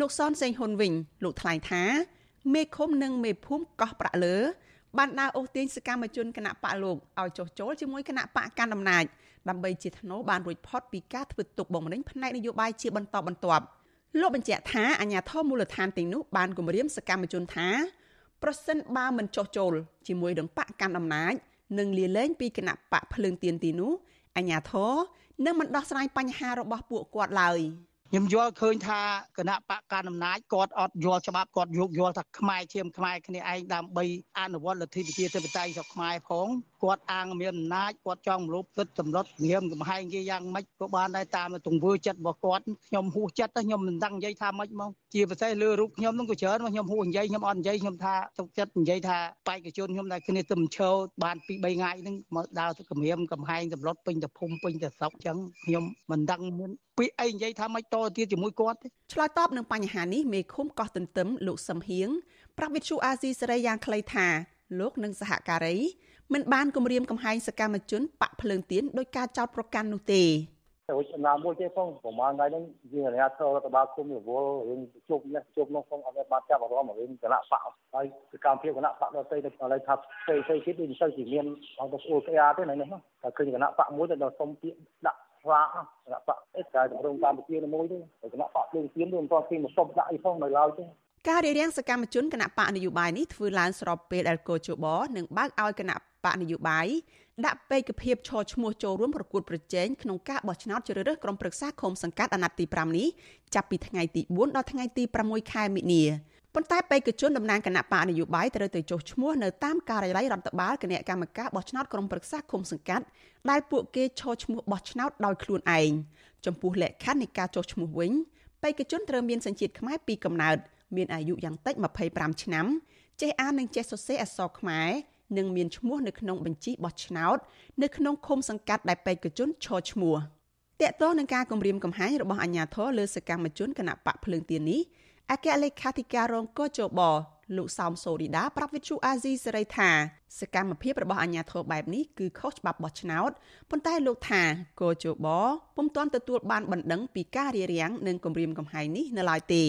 លោកសនសេងហ៊ុនវិញលោកថ្លែងថាមេឃុំនិងមេភូមិកោះប្រាក់លើបានដើរអូសទាញសកម្មជនគណៈបកលោកឲ្យចុះចូលជាមួយគណៈបកកាន់អំណាចដើម្បីជាធ្នូបានរួចផុតពីការធ្វើទុកបុកម្នេញផ្នែកនយោបាយជាបន្តបន្ទាប់លោកបញ្ជាក់ថាអាញាធមមូលដ្ឋានទាំងនោះបានគម្រាមសកម្មជនថាប្រសិនបើមិនចុះចូលជាមួយនឹងបកកាន់អំណាចនិងលាលែងពីគណៈបកភ្លើងទៀនទីនោះអាញាធរនឹងមិនដោះស្រាយបញ្ហារបស់ពួកគាត់ឡើយ។
ខ្ញុំយល់ឃើញថាគណៈបកកណ្ដាលអំណាចគាត់អត់យល់ច្បាប់គាត់យកយល់ថាខ្មែរជាមខ្មែរគ្នាឯងដើម្បីអនុវត្តលទ្ធិប្រជាធិបតេយ្យរបស់ខ្មែរផងគាត់អាងមានអំណាចគាត់ចង់មលុបទឹកសម្លុតងៀមកំហែងគេយ៉ាងម៉េចក៏បានដែរតាមទង្វើចិត្តរបស់គាត់ខ្ញុំហួសចិត្តខ្ញុំមិនដឹងនិយាយថាម៉េចមកជាពិសេសលើរូបខ្ញុំនឹងក៏ច្រើនមកខ្ញុំហួសនិយាយខ្ញុំអត់និយាយខ្ញុំថាទុកចិត្តនិយាយថាបេក្ខជនខ្ញុំដែលគ្នាទៅមិនឈរបានពី3ថ្ងៃហ្នឹងមកដើរទៅគម្រាមកំហែងសម្លុតពេញទៅភូមិពេញទៅស្រុកអញ្ចឹងខ្ញុំមិនដឹងមាន ពាក្យអីនិយាយថាម៉េចតទៀតជាមួយគាត់ទេ
ឆ្លើយតបនឹងបញ្ហានេះមេឃុំកោះទន្ទឹមលោកសឹមហៀងប្រាប់វិទ្យុអាស៊ីសេរីយ៉ាងខ្លីថាលោកនិងសហការីមិនបានគម្រាមកំហែងសកម្មជនបាក់ភ្លើងទៀនដោយការចោទប្រកាន់នោះទេ
ទៅណាមួយទេផងប្រហែលថ្ងៃហ្នឹងយើងអាជ្ញាធររដ្ឋបាលគុំរវល់រឿងជប់នេះជប់នោះផងអត់បានចាប់អារម្មណ៍រឿងគណៈបកហើយសកម្មភាពគណៈបកដទៃទៅឥឡូវថាផ្សេងផ្សេងទៀតដូចទៅជាមានអត់ទៅស្អួលក្រាទេហ្នឹងណាតែឃើញគណៈបកមួយទៅដល់សុំពាក្យដាក់ ស្វាគណៈបកអេសតែតម្រង់កម្ពុជាមួយទេគណៈបកភ្លើងទៀនវាមិនទាន់គេមកសុំដាក់អីផងនៅឡើយទេ
ការរៀបរៀងសកម្មជនគណៈបកនយោបាយនេះធ្វើឡើងស្របពេលដែលកោជបនឹងបើកឲ្យគណៈបកនយោបាយដាក់ពេកភាពឈរឈ្មោះចូលរួមប្រកួតប្រជែងក្នុងការបោះឆ្នោតជ្រើសរើសក្រុមប្រឹក្សាឃុំសង្កាត់អាណត្តិទី5នេះចាប់ពីថ្ងៃទី4ដល់ថ្ងៃទី6ខែមិនិនា ប៉ុន្តែបេក្ខជនតំណាងគណៈបកនយោបាយត្រូវទៅចុះឈ្មោះនៅតាមការិយាល័យរដ្ឋបាលគណៈកម្មការបោះឆ្នោតក្រុមប្រឹក្សាឃុំសង្កាត់ដែលពួកគេឈរឈ្មោះបោះឆ្នោតដោយខ្លួនឯងចំពោះលក្ខខណ្ឌនៃការចុះឈ្មោះវិញបេក្ខជនត្រូវមានសញ្ជាតិខ្មែរពីកំណើតមានអាយុយ៉ាងតិច25ឆ្នាំចេះអាននិងចេះសរសេរអក្សរខ្មែរនិងមានឈ្មោះនៅក្នុងបញ្ជីបោះឆ្នោតនៅក្នុងឃុំសង្កាត់ដែលបេក្ខជនឈរឈ្មោះតកតងនឹងការគម្រាមកំហែងរបស់អាជ្ញាធរលើសកម្មជនគណៈបកភ្លើងទៀននេះ អគ្គលេខាធិការរងកោជបលោកសោមសូរីដាប្រាប់វិទ្យុអាស៊ីសេរីថាសកម្មភាពរបស់អាជ្ញាធរបែបនេះគឺខុសច្បាប់បោះឆ្នោតប៉ុន្តែលោកថាកោជបពុំទាន់ទទួលបានបណ្ដឹងពីការរារាំងនិងគម្រាមកំហែងនេះនៅឡើយទេ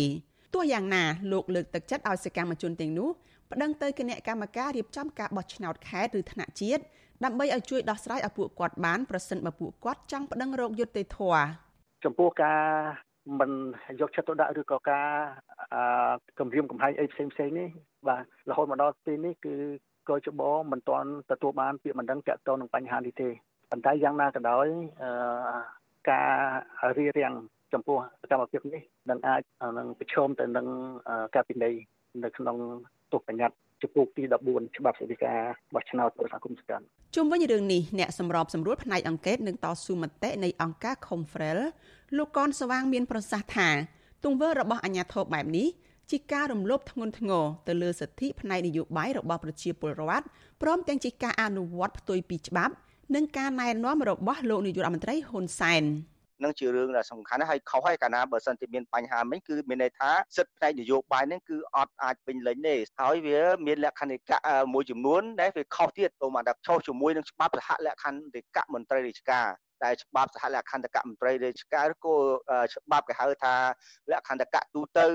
ទោះយ៉ាងណាលោកលើកទឹកចិត្តឲ្យសកម្មជនទាំងនោះប្តឹងទៅគណៈកម្មការរៀបចំការបោះឆ្នោតខេត្តឬថ្នាក់ជាតិដើម្បីឲ្យជួយដោះស្រាយឲ្យពួកគាត់បានប្រសិនបើពួកគាត់ចង់ប្តឹងរកយុត្តិធម៌
ចំពោះការ មិនយកចិត្តទុកដាក់ឬក៏ការគម្រាមកំហែងអីផ្សេងផ្សេងនេះបាទរហូតមកដល់ពេលនេះគឺកោចបមិនទាន់ទទួលបានពាក្យបណ្ដឹងតាក់ទងនឹងបញ្ហានេះទេប៉ុន្តែយ៉ាងណាក៏ដោយការរៀបរៀងចំពោះសកម្មភាពនេះនឹងអាចនឹងប្រឈមទៅនឹងការពិន័យនៅក្នុងទោសបញ្ញត្តិ ចំពោះទី14ច្បាប់សេដ្ឋកិច្ចបោះឆ្នោតប្រសាគុំសកម្ម
ជុំវិញរឿងនេះអ្នកសម្របសម្រួលផ្នែកអង្កេតនឹងតស៊ូមតិនៃអង្គការ Confrel លោកកនស្វាងមានប្រសាសន៍ថាទង្វើរបស់អាញាធរបែបនេះជាការរំលោភធ្ងន់ធ្ងរទៅលើសិទ្ធិផ្នែកនយោបាយរបស់ប្រជាពលរដ្ឋព្រមទាំងជាការអនុវត្តផ្ទុយពីច្បាប់ និងការណែនាំរបស់លោកនាយករដ្ឋមន្ត្រីហ៊ុនសែន
នឹងជារឿងដែលសំខាន់ហើយខុសហើយកាលណាបើសិនជាមានបញ្ហាមិញគឺមានន័យថាសិទ្ធិផ្នែកនយោបាយហ្នឹងគឺអត់អាចពេញលេញទេហើយវាមានលក្ខណ្ឌមួយចំនួនដែលវាខុសទៀតព្រោះមកដល់ខុសជាមួយនឹងច្បាប់សហលក្ខណ្ឌមន្ត្រីរាជការ ដែលច្បាប់សហលក្ខន្តិកៈមន្ត្រីរាជការឬក៏ច្បាប់គេហៅថាលក្ខន្តិកៈទូទៅ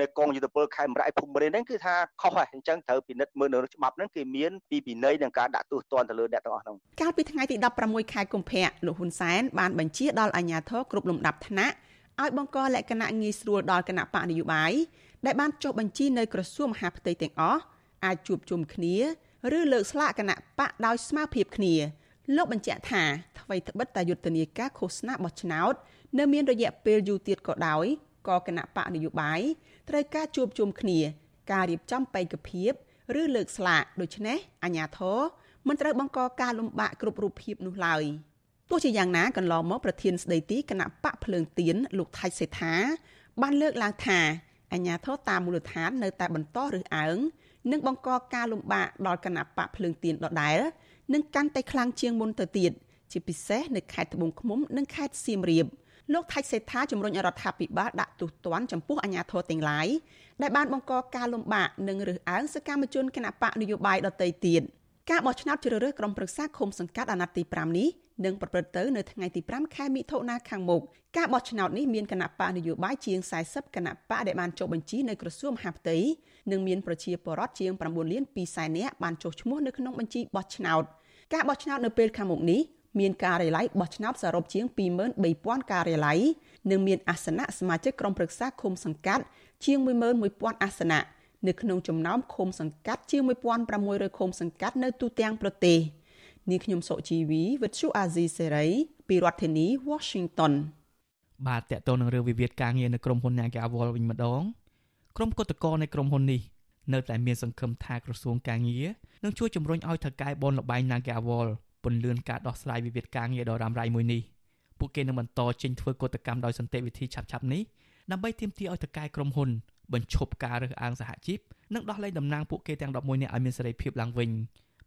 នៅកងយុទ្ធពលខេមរៈភូមិរិនហ្នឹងគឺថាខុសហើយអញ្ចឹងត្រូវពិនិត្យមើលនៅច្បាប់ហ្នឹងគេមានពីពិន័យនឹងការដាក់ទោសទណ្ឌទៅលើអ្នកទាំងអស់ហ្នឹង
កាលពីថ្ងៃទី16ខែកុម្ភៈលោកហ៊ុនសែនបានបញ្ជាដល់អាជ្ញាធរគ្រប់លំដាប់ថ្នាក់ឲ្យបង្កលក្ខណៈងាយស្រួលដល់គណៈបកនយោបាយដែលបានចុះបញ្ជីនៅក្រសួងមហាផ្ទៃទាំងអស់អាចជួបជុំគ្នា ឬលើកស្លាកគណៈបកដោយស្មារភាពគ្នា លោកបញ្ជាក់ថាអ្វីត្បិតតែយុទ្ធនាការឃោសនាបោះឆ្នោត នៅមានរយៈពេលយូរទៀតក៏ដោយក៏គណៈបកនយោបាយត្រូវការជួបជុំគ្នា ការរៀបចំបេក្ខភាពឬលើកស្លាកដូច្នេះអាញាធរមិនត្រូវបង្កការលំបាកគ្រប់រូបភាពនោះឡើយទោះជាយ៉ាងណាកន្លងមកប្រធានស្ដីទីគណៈបកភ្លើងទៀនលោកថៃសេដ្ឋាបានលើកឡើងថាអាញាធរតាមមូលដ្ឋាននៅតែបន្តរើសអើងនិងបង្កការលំបាកដល់គណៈបកភ្លើងទៀនដដែល និងកាន់តែខ្លាំងជាងមុនទៅទៀតជាពិសេសនៅខេត្តត្បូងឃ្មុំនិងខេត្តសៀមរាបលោកថៃសេដ្ឋាជំរុញរដ្ឋាភិបាលដាក់ទោសទណ្ឌចំពោះអាជ្ញាធរទាំងឡាយដែលបានបង្កការលំបាកនិងរើសអើងសកម្មជនគណបកនយោបាយដទៃទៀតការបោះឆ្នោតជ្រើសរើសក្រុមប្រឹក្សាឃុំសង្កាត់អាណត្តិទី5នេះនឹងប្រព្រឹត្តទៅនៅថ្ងៃទី5ខែមិថុនាខាងមុខការបោះឆ្នោតនេះមានគណៈបកនយោបាយជាង40គណៈបកដែលបានចុះបញ្ជីនៅក្រសួងមហាផ្ទៃ និងមានប្រជាពលរដ្ឋជាង9លាន2សែននាក់បានចុះឈ្មោះនៅក្នុងបញ្ជីបោះឆ្នោតការបោះឆ្នោតនៅពេលខាងមុខនេះមានការិយាល័យបោះឆ្នោតសរុបជាង23000ការិយាល័យនិងមានអាសនៈសមាជិកក្រុមប្រឹក្សាឃុំសង្កាត់ជាង11000អាសនៈនៅក្នុងចំណោមឃុំសង្កាត់ជាង1600ឃុំសង្កាត់នៅទូទាំងប្រទេសនាងខ្ញុំសុជីវីវិទ្យុអាស៊ីសេរីពីរដ្ឋធានី Washington
បាទតកតទៅនឹងរឿងវិវាទការងារនៅក្រុមហ៊ុន Nagawal វិញម្ដង ក្រុមគឧតកោនៃក្រុមហ៊ុននេះនៅតែមានសង្ឃឹមថាក្រសួងការងារនឹងជួយជំរុញឲ្យថៅកែបនលបែង Nagawal ពន្លឿនការដោះស្រាយវិវាទការងារដ៏រ៉ាំរ៉ៃមួយនេះពួកគេនឹងបន្តចេញធ្វើកតកម្មដោយសន្តិវិធីឆាប់ៗនេះដើម្បីទាមទារឲ្យថៅកែក្រុមហ៊ុនបញ្ឈប់ការរើសអើងសហជីពនិងដោះលែងតំណាងពួកគេទាំង11នាក់ឲ្យមានសេរីភាពឡើងវិញ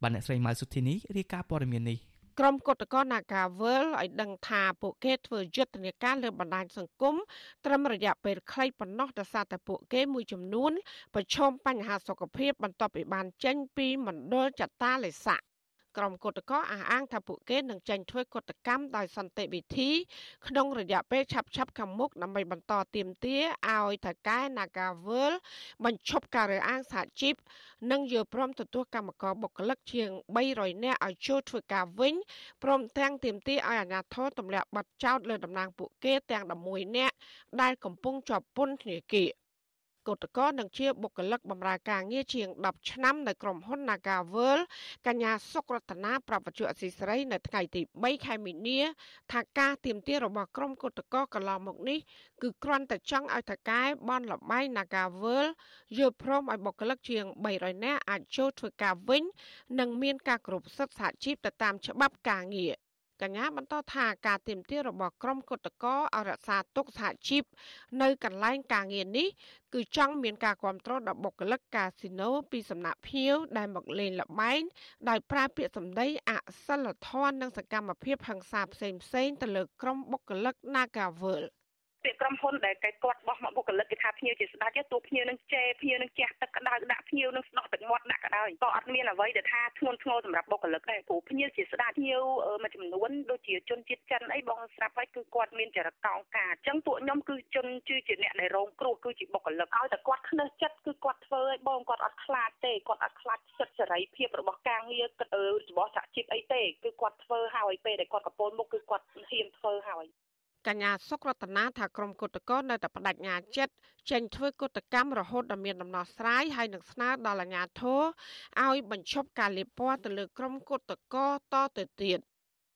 បាទអ្នកស្រីម៉ៅសុធីនីរាយការណ៍ព័ត៌មាននេះ
ក្រុមគឧតកោនាការវើលឲ្យដឹងថាពួកគេធ្វើយុទ្ធនាការលើបណ្ដាញសង្គមត្រឹមរយៈពេលខ្លីប៉ុណ្ណោះដោយសារតែពួកគេមួយចំនួនប្រឈមបញ្ហាសុខភាពបន្ទាប់ពីបានចេញពីមណ្ឌលចតាលេស័ក ក្រុមគឧតកោអះអាងថាពួកគេនឹងចេញធ្វើកុតកម្មដោយសន្តិវិធី ក្នុងរយៈពេលឆាប់ឆាប់ខាងមុខដើម្បីបន្តទៀមទាឲ្យថៅកែ Nagavel បញ្ឈប់ការរើអាងសហជីពនិងយល់ព្រមទទួលកម្មករបុគ្គលិកជាង300នាក់ឲ្យចូលធ្វើការវិញព្រមទាំងទៀមទាឲ្យអាជ្ញាធរទម្លាក់ប័ណ្ណចោទលើតំណាងពួកគេទាំង11នាក់ដែលកំពុងជាប់ពន្ធនាគារ កោតកោនឹងជាបុគ្គលិកបម្រើការងារជាង10ឆ្នាំនៅក្រុមហ៊ុន Nagavel កញ្ញាសុករតនាប្រពន្ធអសីស្រីនៅថ្ងៃទី3ខែមីនាថាការទៀមទារបស់ក្រុមកោតកោកន្លងមកនេះគឺគ្រាន់តែចង់ឲ្យថកែបនលបែង Nagavel យល់ព្រមឲ្យបុគ្គលិកជាង300នាក់អាចចូលធ្វើការវិញ និងមានការគ្រប់សិទ្ធិសហជីពទៅតាមច្បាប់ការងារ កញ្ញាបន្តថាការទៀមទារបស់ក្រុមគុតកោអរក្សាទុកសហជីពនៅកន្លែងការងារនេះគឺចង់មានការគ្រប់គ្រងដល់បុគ្គលិកកាស៊ីណូពីសំណាក់ភៀវដែលមកលេងល្បែងដោយប្រើពាក្យសម្ដីអសិលធម៌និងសកម្មភាពហិង្សាផ្សេងៗទៅលើក្រុមបុគ្គលិក Nagavel
ពាក្យក្រុមហ៊ុនដែលគេគាត់បោះមកបុគ្គលិកគេថាភ្ញៀវជាស្ដេចទូភ្ញៀវនឹងជេរភ្ញៀវនឹងជះទឹកក្តៅដាក់ភ្ញៀវនឹងស្ដោះទឹកមាត់ដាក់ក្តៅក៏អត់មានអ្វីដែលថាធ្ងន់ធ្ងរសម្រាប់បុគ្គលិកដែរព្រោះភ្ញៀវជាស្ដេចភ្ញៀវមួយចំនួនដូចជាជនជាតិចិនអីបងស្រាប់ហើយគឺគាត់មានចរិតកោងការអញ្ចឹងពួកខ្ញុំគឺជនគឺជាអ្នកដែលរងគ្រោះគឺជាបុគ្គលិកឲ្យតែគាត់ខ្នើសចិត្តគឺគាត់ធ្វើឲ្យបងគាត់អត់ខ្លាចទេគាត់អត់ខ្លាចសិទ្ធិសេរីភាពរបស់ការងាររបស់សហជីពអីទេគឺគាត់ធ្វើហើយពេលដែលគាត់កពូលមុខគឺគាត់ហ៊ានធ្វើហើយ ក
ញ្ញាសុករតនាថាក្រុមគុតកោនៅតែបដិញ្ញាចិត្តចេញធ្វើគុតកម្មរហូតដល់មានដំណោះស្រាយហើយនឹងស្នើដល់អាជ្ញាធរឲ្យបញ្ឈប់ការលាបពណ៌ទៅលើក្រុមគុតកោតទៅទៀត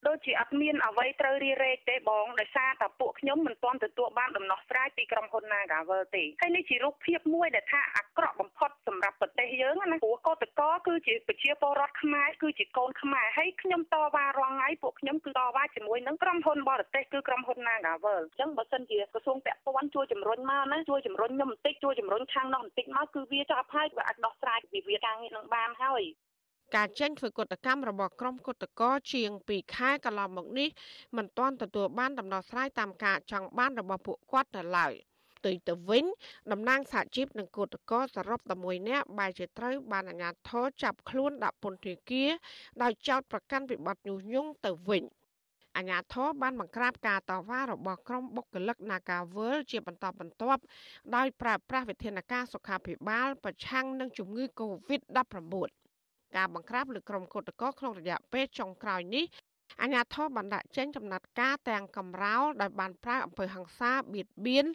ដូចជាអត់មានអ្វីត្រូវរីរែកទេបងដោយសារតែពួកខ្ញុំមិនទាន់ទទួលបានដំណោះស្រាយពីក្រុមហ៊ុន Nagavel ទេហើយនេះជារូបភាពមួយដែលថាអាក្រក់បំផុតសម្រាប់ប្រទេសយើងណាព្រោះកោតកោគឺជាប្រជាពលរដ្ឋខ្មែរគឺជាកូនខ្មែរហើយខ្ញុំតវ៉ារាល់ថ្ងៃពួកខ្ញុំគឺតវ៉ាជាមួយនឹងក្រុមហ៊ុនបរទេសគឺក្រុមហ៊ុន Nagavel អញ្ចឹងបើសិនជាក្រសួងពាក់ព័ន្ធជួយជំរុញមកណាជួយជំរុញខ្ញុំបន្តិចជួយជំរុញខាងនោះបន្តិចមកគឺវាចាប់ហើយវាអាចដោះស្រាយវិវាទការងារនឹងបានហើយ
ការចេញធ្វើកតកម្មរបស់ក្រុមគតកោជាង2ខែកន្លងមកនេះមិនទាន់ទទួលបានដំណោះស្រាយតាមការចង់បានរបស់ពួកគាត់នៅឡើយផ្ទុយទៅវិញតំណាងសហជីពនិងគតកោសរុប11នាក់បែរជាត្រូវបានអាជ្ញាធរចាប់ខ្លួនដាក់ពន្ធនាគារដោយចោទប្រកាន់ពីបទញុះញង់ទៅវិញអាញាធរបានបង្ក្រាបការតវ៉ារបស់ក្រុមបុគ្គលិក Nagavel ជាបន្តបន្ទាប់ដោយប្រើប្រាស់វិធានការសុខាភិបាល ប្រឆាំងនឹងជំងឺ Covid-19 ការបង្ក្រាបលើក្រុមគឧតកោក្នុងរយៈពេលចុងក្រោយនេះអាញាធរបានដាក់ចេញចំណាត់ការទាំងកំរោលដោយបានប្រើអំពើហិង្សាបៀតបៀន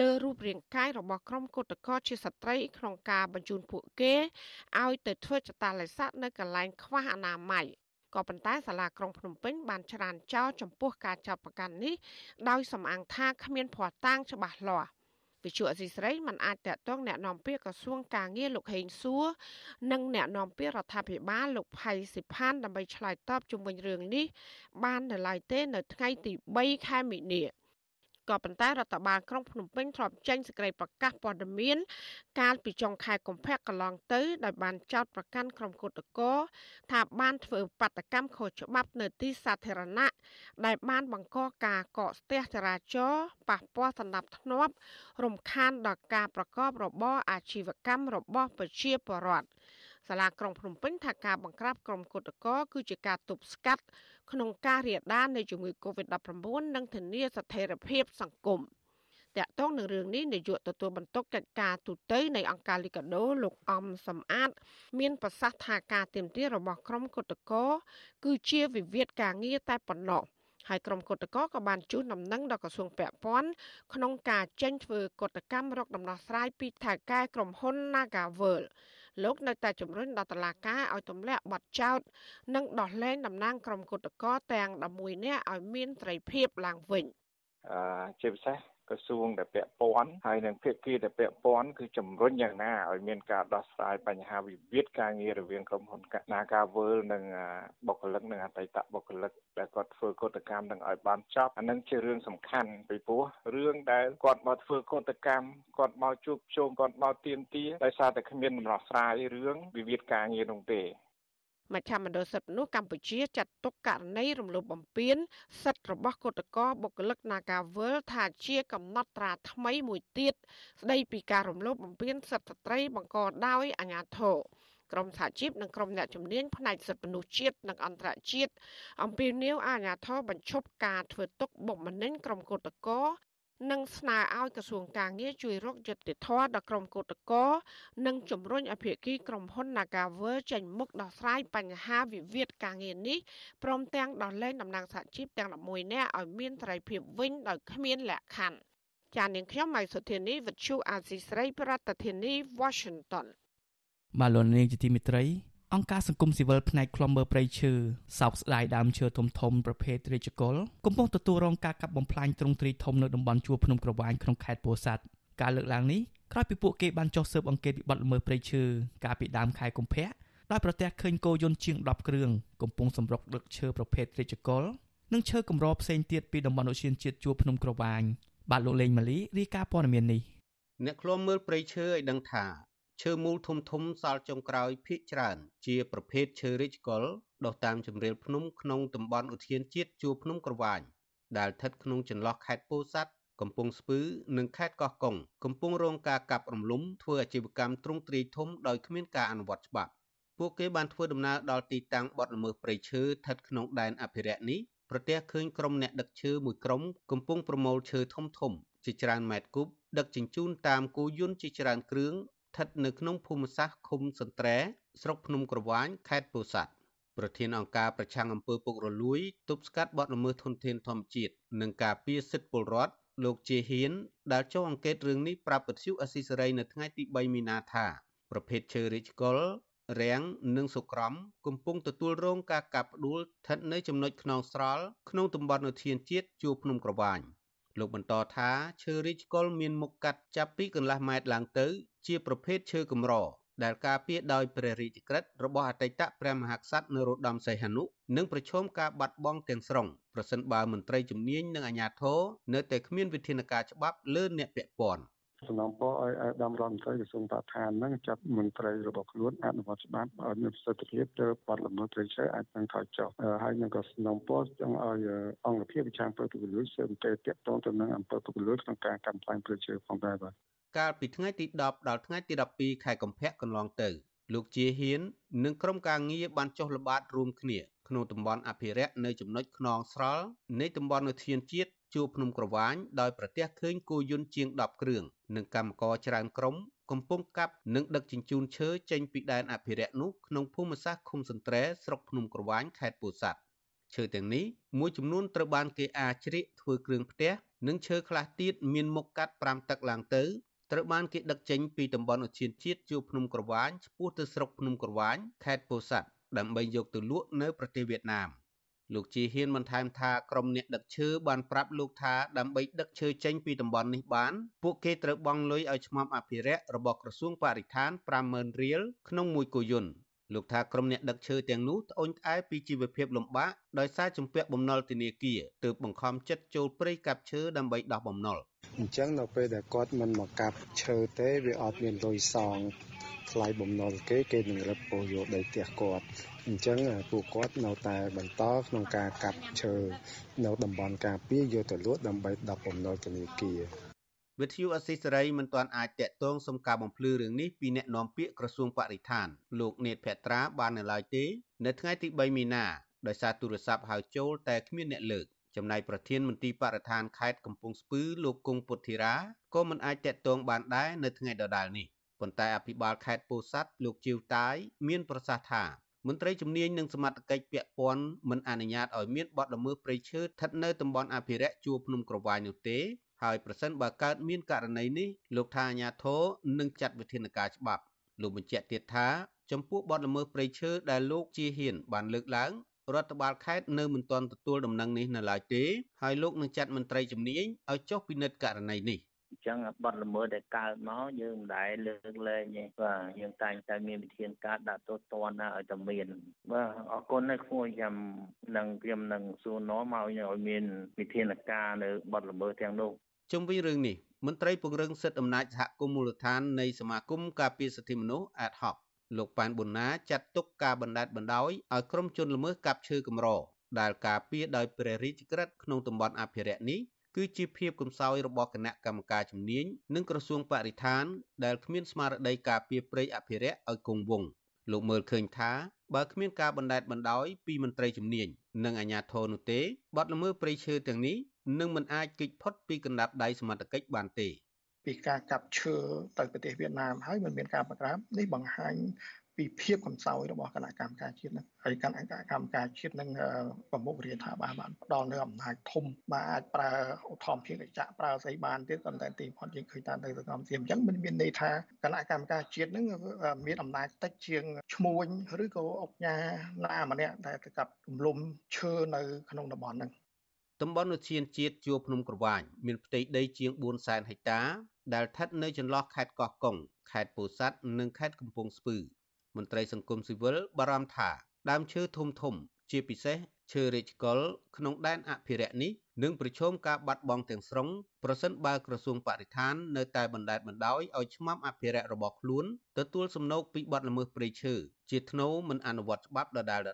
លើរូបរាងកាយរបស់ក្រុមគឧតកោជាស្ត្រីក្នុងការបញ្ជូនពួកគេឲ្យទៅធ្វើចតាឡេស័កនៅកន្លែងខ្វះអនាម័យក៏ប៉ុន្តែសាលាក្រុងភ្នំពេញបានច្រានចោលចំពោះការចាប់ប្រកាន់នេះដោយសំអាងថាគ្មានភ័ស្តុតាងច្បាស់លាស់ វិទ្យុអសីស្រីមិនអាចតាក់ទងแนะនាំពាក្យក្រសួងការងារលោកហេងសួរនិងแนะនាំពាក្យរដ្ឋាភិបាលលោកផៃសិផានដើម្បីឆ្លើយតបជុំវិញរឿងនេះបាននៅឡើយទេនៅថ្ងៃទី3ខែមីនា ក៏ប៉ុន្តែរដ្ឋបាលក្រុងភ្នំពេញធ្លាប់ចេញសេចក្តីប្រកាសព័ត៌មាន កាលពីចុងខែកុម្ភៈកន្លងទៅដោយបានចោទប្រកាន់ក្រុមគឧតកោថាបានធ្វើបាតកម្មខុសច្បាប់នៅទីសាធារណៈដែលបានបង្កការកកស្ទះចរាចរណ៍ប៉ះពាល់សណ្ដាប់ធ្នាប់រំខានដល់ការប្រកបរបរអាជីវកម្មរបស់ប្រជាពលរដ្ឋសាលាក្រុងភ្នំពេញថាការបង្ក្រាបក្រុមគឧតកោគឺជាការទប់ស្កាត់ ក្នុងការរាលដាលនៃជំងឺ Covid-19 និងធានាស្ថិរភាពសង្គមតកតងនឹងរឿងនេះនាយកទទួលបន្ទុកកិច្ចការទូតនៃអង្គការលីកាដូលោកអំសំអាត មានប្រសាសន៍ថាការទៀមទារបស់ក្រុមគុតកោគឺជាវិវាទការងារតែប៉ុណ្ណោះហើយក្រុមគុតកោក៏បានជួនដំណឹងដល់ក្រសួងពាក់ព័ន្ធក្នុងការចេញធ្វើកតកម្មរកដំណោះស្រាយពីថៅកែក្រុមហ៊ុន Nagavel លោកនៅតែជំរុញដល់តុលាការឲ្យទម្លាក់បទចោទនិងដោះលែងតំណាងក្រុមគុតកោទាំង11នាក់ឲ្យមានត្រីភាពឡើងវិញ
អឺជាពិសេស ក្រសួងដែលពាក់ព័ន្ធហើយនិងភាគីដែលពាក់ព័ន្ធគឺជំរុញយ៉ាងណាឲ្យមានការដោះស្រាយបញ្ហាវិវាទការងាររវាងក្រុមហ៊ុន Nagavel និងបុគ្គលិកនិងអតីតបុគ្គលិកដែលគាត់ធ្វើកតកម្មនឹងឲ្យបានចប់អានឹងជារឿងសំខាន់ពីព្រោះរឿងដែលគាត់មកធ្វើកតកម្មគាត់មកជួបជុំគាត់មកទៀមទាដោយសារតែគ្មានដំណោះស្រាយរឿងវិវាទការងារនោះទេ
មជ្ឈមណ្ឌលសិទ្ធិមនុស្សកម្ពុជាចាត់ទុកករណីរំលោភបំពានសិទ្ធិរបស់គឧតកោបុគ្គលិក Nagavel ថាជាកំណត់ត្រាថ្មីមួយទៀតស្ដីពីការរំលោភបំពានសិទ្ធិស្ត្រីបង្កដោយអាជ្ញាធរក្រមសហជីពនិងក្រមអ្នកជំនាញផ្នែកសិទ្ធិមនុស្សជាតិនិងអន្តរជាតិអំពាវនាវអាជ្ញាធរបញ្ឈប់ការធ្វើទុកបុកម្នេញក្រុមគឧតកោ និងស្នើឲ្យក្រសួងការងារជួយរកយុត្តិធម៌ដល់ក្រុមគឧតកោនិងជំរុញអភិគីក្រុមហ៊ុន Nagawer ចេញមុខដោះស្រាយបញ្ហាវិវាទការងារនេះព្រមទាំងដោះលែងតំណាងសហជីពទាំង11នាក់ឲ្យមានសេរីភាពវិញដោយគ្មានលក្ខខណ្ឌចាននាងខ្ញុំម៉ៃសុធានីវិទ្យុអាស៊ីស្រី ប្រធានាធិបតី Washington
បាទលោកនាងជាទីមេត្រី អង្គការសង្គមស៊ីវិលផ្នែកខ្លំមើព្រៃឈើសោកស្ដាយដើមឈើធំធំប្រភេទរាជកុលកំពុងទទួលរងការកាប់បំផ្លាញទ្រង់ទ្រីធំនៅតំបន់ជួរភ្នំក្រវាញក្នុងខេត្តពោធិ៍សាត់ការលើកឡើងនេះក្រោយពីពួកគេបានចុះស៊ើបអង្កេតវិបត្តិល្មើសព្រៃឈើកាលពីដើមខែកុម្ភៈដោយប្រទះឃើញគោយន្តជាង10គ្រឿងកំពុងសម្រុកដឹកឈើប្រភេទរាជកុលនិងឈើកម្រផ្សេងទៀតពីតំបន់ឧទ្យានជាតិជួរភ្នំក្រវាញបាទលោកលេងម៉ាលីរាយការណ៍ព័ត៌មាននេះ
អ្នកឃ្លាំមើលព្រៃឈើឲ្យដឹងថា ឈើមូលធំធំសល់ចុងក្រោយភាគច្រើន ជាប្រភេទឈើរិចកុលដុះតាមជម្រាលភ្នំក្នុងតំបន់ឧទ្យានជាតិជួរភ្នំក្រវាញដែលស្ថិតក្នុងចន្លោះខេត្តពោធិ៍សាត់កំពង់ស្ពឺនិងខេត្តកោះកុងកំពុងរងការកាប់រំលំធ្វើអាជីវកម្មទ្រង់ទ្រាយធំដោយគ្មានការអនុវត្តច្បាប់ពួកគេបានធ្វើដំណើរដល់ទីតាំងបទល្មើសព្រៃឈើស្ថិតក្នុងដែនអភិរក្សនេះប្រទះឃើញក្រុមអ្នកដឹកឈើមួយក្រុមកំពុងប្រមូលឈើធំធំជាច្រើនម៉ែត្រគូបដឹកជញ្ជូនតាមគោយន្តជាច្រើនគ្រឿង ស្ថិតនៅក្នុងភូមិសាស្ត្រឃុំសន្ត្រែស្រុកភ្នំក្រវាញខេត្តពោធិ៍សាត់ប្រធានអង្គការប្រឆាំងអំពើពុករលួយទប់ស្កាត់បទល្មើសធនធានធម្មជាតិនិងការពារសិទ្ធិពលរដ្ឋលោកជាហ៊ាន ដែលចុះអង្កេតរឿងនេះប្រាប់ពទ្យុអស៊ីសេរីនៅថ្ងៃទី3មីនាថាប្រភេទឈើរិចកុលរាំងនិងសុក្រំកំពុងទទួលរងការកាប់ផ្ដួលស្ថិតនៅចំណុចខ្នងស្រល់ក្នុងតំបន់ឧទ្យានជាតិជួរភ្នំក្រវាញ លោកបន្តថាឈើរិចកុលមានមុខកាត់ចាប់ពីកន្លះម៉ែត្រឡើងទៅ ជាប្រភេទឈើកម្រដែលការពារដោយព្រះរាជក្រឹត្យរបស់អតីតព្រះមហាក្សត្រនរោត្តមសីហនុនិងប្រឈមការបាត់បង់ទាំងស្រុងប្រសិនបើមន្ត្រីជំនាញនិងអាជ្ញាធរនៅតែគ្មានវិធានការច្បាប់លើអ្នកពាក់ព័ន្ធ
សំណងពរឲ្យអាដាមរដ្ឋមន្ត្រីក្រសួងបរិស្ថានហ្នឹងចាត់មន្ត្រីរបស់ខ្លួនអនុវត្តច្បាប់ឲ្យមានប្រសិទ្ធភាពទៅបាត់ល្មើសព្រៃឈើអាចនឹងថយចុះហើយនឹងក៏សំណងពរចង់ឲ្យអង្គភាពវិចារពើពុករលួយស៊ើបអង្កេតទាក់ទងទៅនឹងអំពើពុករលួយក្នុងការកម្មផ្លាញព្រៃឈើផងដែរបាទ
កាលពីថ្ងៃទី10ដល់ថ្ងៃទី12ខែកុម្ភៈកន្លងទៅលោកជាហ៊ាន និងក្រុមការងារបានចុះល្បាតរួមគ្នា ក្នុងតំបន់អភិរក្សនៅចំណុចខ្នងស្រល់នៃតំបន់ឧទ្យានជាតិជួរភ្នំក្រវាញដោយប្រទះឃើញគោយន្តជាង10គ្រឿងនិងកម្មករច្រើនក្រុមកំពុងកាប់និងដឹកជញ្ជូនឈើចេញពីដែនអភិរក្សនោះក្នុងភូមិសាស្ត្រឃុំសន្ត្រែស្រុកភ្នំក្រវាញខេត្តពោធិ៍សាត់ឈើទាំងនេះមួយចំនួនត្រូវបានគេអាចជ្រៀកធ្វើគ្រឿងផ្ទះនិងឈើខ្លះទៀតមានមុខកាត់5ទឹកឡើងទៅត្រូវបានគេដឹកចេញពីតំបន់ឧទ្យានជាតិជួរភ្នំក្រវាញឆ្ពោះទៅស្រុកភ្នំក្រវាញខេត្តពោធិ៍សាត់ ដើម្បីយកទៅលក់នៅប្រទេសវៀតណាមលោកជាហ៊ានបន្ថែមថាក្រុមអ្នកដឹកឈើបានប្រាប់លោកថាដើម្បីដឹកឈើចេញពីតំបន់នេះបានពួកគេត្រូវបង់លុយឲ្យឆ្មាំអភិរក្សរបស់ក្រសួងបរិស្ថាន50000រៀលក្នុងមួយគោយន្ត លោកថាក្រុមអ្នកដឹកឈើទាំងនោះត្អូញត្អែពីជីវភាពលំបាកដោយសារជំពាក់បំណុលធនាគារទើបបង្ខំចិត្តចូលព្រៃកាប់ឈើដើម្បីដោះបំណុល
អញ្ចឹងនៅពេលដែលគាត់មិនមកកាប់ឈើទេវាអត់មានលុយសងថ្លៃបំណុលគេគេនឹងរឹបពោះយកដីផ្ទះគាត់អញ្ចឹងពួកគាត់នៅតែបន្តក្នុងការកាប់ឈើនៅតំបន់ការពារយកទៅលក់ដើម្បីដកបំណុលធនាគារ
វិទ្យុអស៊ីសេរីមិនទាន់អាចតាក់ទងសុំការបំភ្លឺរឿងនេះពីអ្នកនាំពាក្យក្រសួងបរិស្ថានលោកនេតភត្រាបាននៅឡើយទេនៅថ្ងៃទី3មីនាដោយសារទូរស័ព្ទហៅចូលតែគ្មានអ្នកលើកចំណែកប្រធានមន្ទីរបរិស្ថានខេត្តកំពង់ស្ពឺលោកគង់ពុទ្ធីរាក៏មិនអាចតាក់ទងបានដែរនៅថ្ងៃដដែលនេះប៉ុន្តែអភិបាលខេត្តពោធិ៍សាត់លោកជីវតាយមានប្រសាសន៍ថាមន្ត្រីជំនាញនិងសមត្ថកិច្ចពាក់ព័ន្ធមិនអនុញ្ញាតឲ្យមានបទល្មើសព្រៃឈើស្ថិតនៅតំបន់អភិរក្សជួរភ្នំក្រវាញនោះទេ ហើយប្រសិនបើកើតមានករណីនេះលោកថាអាញាធរនឹងចាត់វិធានការច្បាប់លោកបញ្ជាក់ទៀតថាចំពោះបទល្មើសព្រៃឈើដែលលោកជាហ៊ានបានលើកឡើងរដ្ឋបាលខេត្តនៅមិនទាន់ទទួលដំណឹងនេះនៅឡើយទេហើយលោកនឹងចាត់មន្ត្រីជំនាញឲ្យចុះពិនិត្យករណីនេះ
អញ្ចឹងបទល្មើសដែលកើតមកយើងមិនដែលលើកលែងទេបាទយើងតែងតែមានវិធានការដាក់ទោសទណ្ឌណាឲ្យតែមានបាទអរគុណណាស់គួរចាំនឹងខ្ញុំនឹងសួរនាំឲ្យឲ្យមានវិធានការនៅបទល្មើសទាំងនោះ
ជុំវិញរឿងនេះមន្ត្រីពង្រឹងសិទ្ធិអំណាចសហគមន៍មូលដ្ឋាននៃសមាគមការពារសិទ្ធិមនុស្ស ad hoc លោកប៉ែនប៊ុនណាចាត់ទុកការបណ្ដេតបណ្ដោយឲ្យក្រុមជនល្មើសកាប់ឈើកម្រដែលការពារដោយព្រះរាជក្រឹត្យក្នុងតំបន់អភិរក្សនេះគឺជាភាពកំសោយរបស់គណៈកម្មការជំនាញនិងក្រសួងបរិស្ថាន ដែលគ្មានស្មារតីការពារព្រៃអភិរក្សឲ្យគង់វង្សលោកមើលឃើញថាបើគ្មានការបណ្ដេតបណ្ដោយពីមន្ត្រីជំនាញនិងអាជ្ញាធរនោះទេបទល្មើសព្រៃឈើទាំងនេះ នឹងមិនអាចគេចផុតពីកណ្ដាប់ដៃសមត្ថកិច្ចបានទេ
ពីការកាប់ឈើទៅប្រទេសវៀតណាមហើយមិនមានការបង្ក្រាបនេះបង្ហាញពីភាពកំសោយរបស់គណៈកម្មការជាតិនឹងហើយគណៈកម្មការជាតិនឹងប្រមុខរាជថាបានបានផ្ដល់នៅអំណាចធំបាទអាចប្រើឧទ្ធម្ភាគចក្រប្រើស្អីបានទៀតប៉ុន្តែទីផុតយើងឃើញតាមទៅសកម្មភាពអញ្ចឹងមិនមានន័យថាគណៈកម្មការជាតិនឹងមានអំណាចតិចជាងឈ្មួញឬក៏អុកញ៉ាណាម្នាក់ដែលទៅកាប់រំលំឈើនៅក្នុងតំបន់ហ្នឹង
តំបន់ឧទ្យានជាតិជួរភ្នំក្រវាញមានផ្ទៃដីជាង400,000ហិកតាដែលស្ថិតនៅចន្លោះខេត្តកោះកុងខេត្តពោធិ៍សាត់និងខេត្តកំពង់ស្ពឺមន្ត្រីសង្គមស៊ីវិលបារម្ភថាដើមឈើធំធំ ជាពិសេសឈើរាជកុលក្នុងដែនអភិរក្សនេះនឹងប្រឈមការបាត់បង់ទាំងស្រុងប្រសិនបើក្រសួងបរិស្ថាននៅតែបណ្តែតបណ្តោយឲ្យឆ្មាំអភិរក្សរបស់ខ្លួនទទួលសំណូកពីបទល្មើសព្រៃឈើជាថ្នូរមិនអនុវត្តច្បាប់ដដែលៗ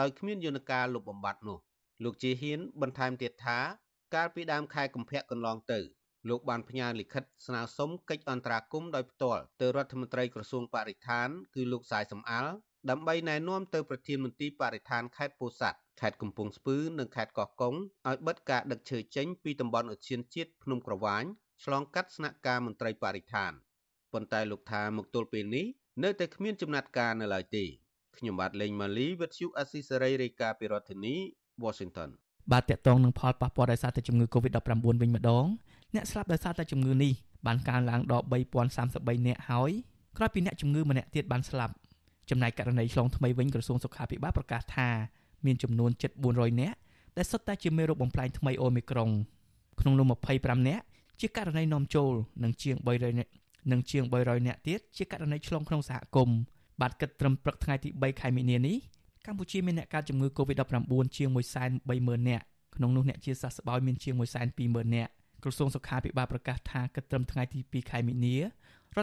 ដោយគ្មានយន្តការលុបបំបាត់នោះ លោកជាហ៊ានបន្ថែមទៀតថាកាលពីដើមខែកុម្ភៈកន្លងទៅលោកបានផ្ញើលិខិតស្នើសុំកិច្ចអន្តរាគមន៍ដោយផ្ទាល់ទៅរដ្ឋមន្ត្រីក្រសួងបរិស្ថានគឺលោកសាយសំអាលដើម្បីណែនាំទៅប្រធានមន្ទីរបរិស្ថានខេត្តពោធិ៍សាត់ខេត្តកំពង់ស្ពឺនិងខេត្តកោះកុងឲ្យបិទការដឹកឈើចេញពីតំបន់ឧទ្យានជាតិភ្នំក្រវាញឆ្លងកាត់ស្នាក់ការមន្ត្រីបរិស្ថានប៉ុន្តែលោកថាមកទល់ពេលនេះនៅតែគ្មានចំណាត់ការនៅឡើយទេខ្ញុំបាទលេងម៉ាលីវិទ្យុអស៊ីសេរីរាយការណ៍ពីរដ្ឋធានី Washington
បាទតកតងនឹងផលប៉ះពាល់ដោយសារតែជំងឺ Covid-19 វិញម្ដងអ្នកស្លាប់ដោយសារតែជំងឺនេះបានកើនឡើងដល់3033នាក់ហើយក្រោយពីអ្នកជំងឺម្នាក់ទៀតបានស្លាប់ចំណែកករណីឆ្លងថ្មីវិញក្រសួងសុខាភិបាលប្រកាសថាមានចំនួនជិត400នាក់ដែលសុទ្ធតែជាមេរោគបំផ្លាញថ្មីអូមីក្រុងក្នុងនោះ25នាក់ជាករណីនាំចូលនិងជាង300នាក់និងជាង300នាក់ទៀតជាករណីឆ្លងក្នុងសហគមន៍បាទគិតត្រឹមព្រឹកថ្ងៃទី3ខែមីនានេះ កម្ពុជាមានអ្នកកើតជំងឺ Covid-19 ជាង130,000នាក់ក្នុងនោះអ្នកជាសះស្បើយមានជាង120,000នាក់ក្រសួងសុខាភិបាលប្រកាសថាគិតត្រឹមថ្ងៃទី2ខែមីនារ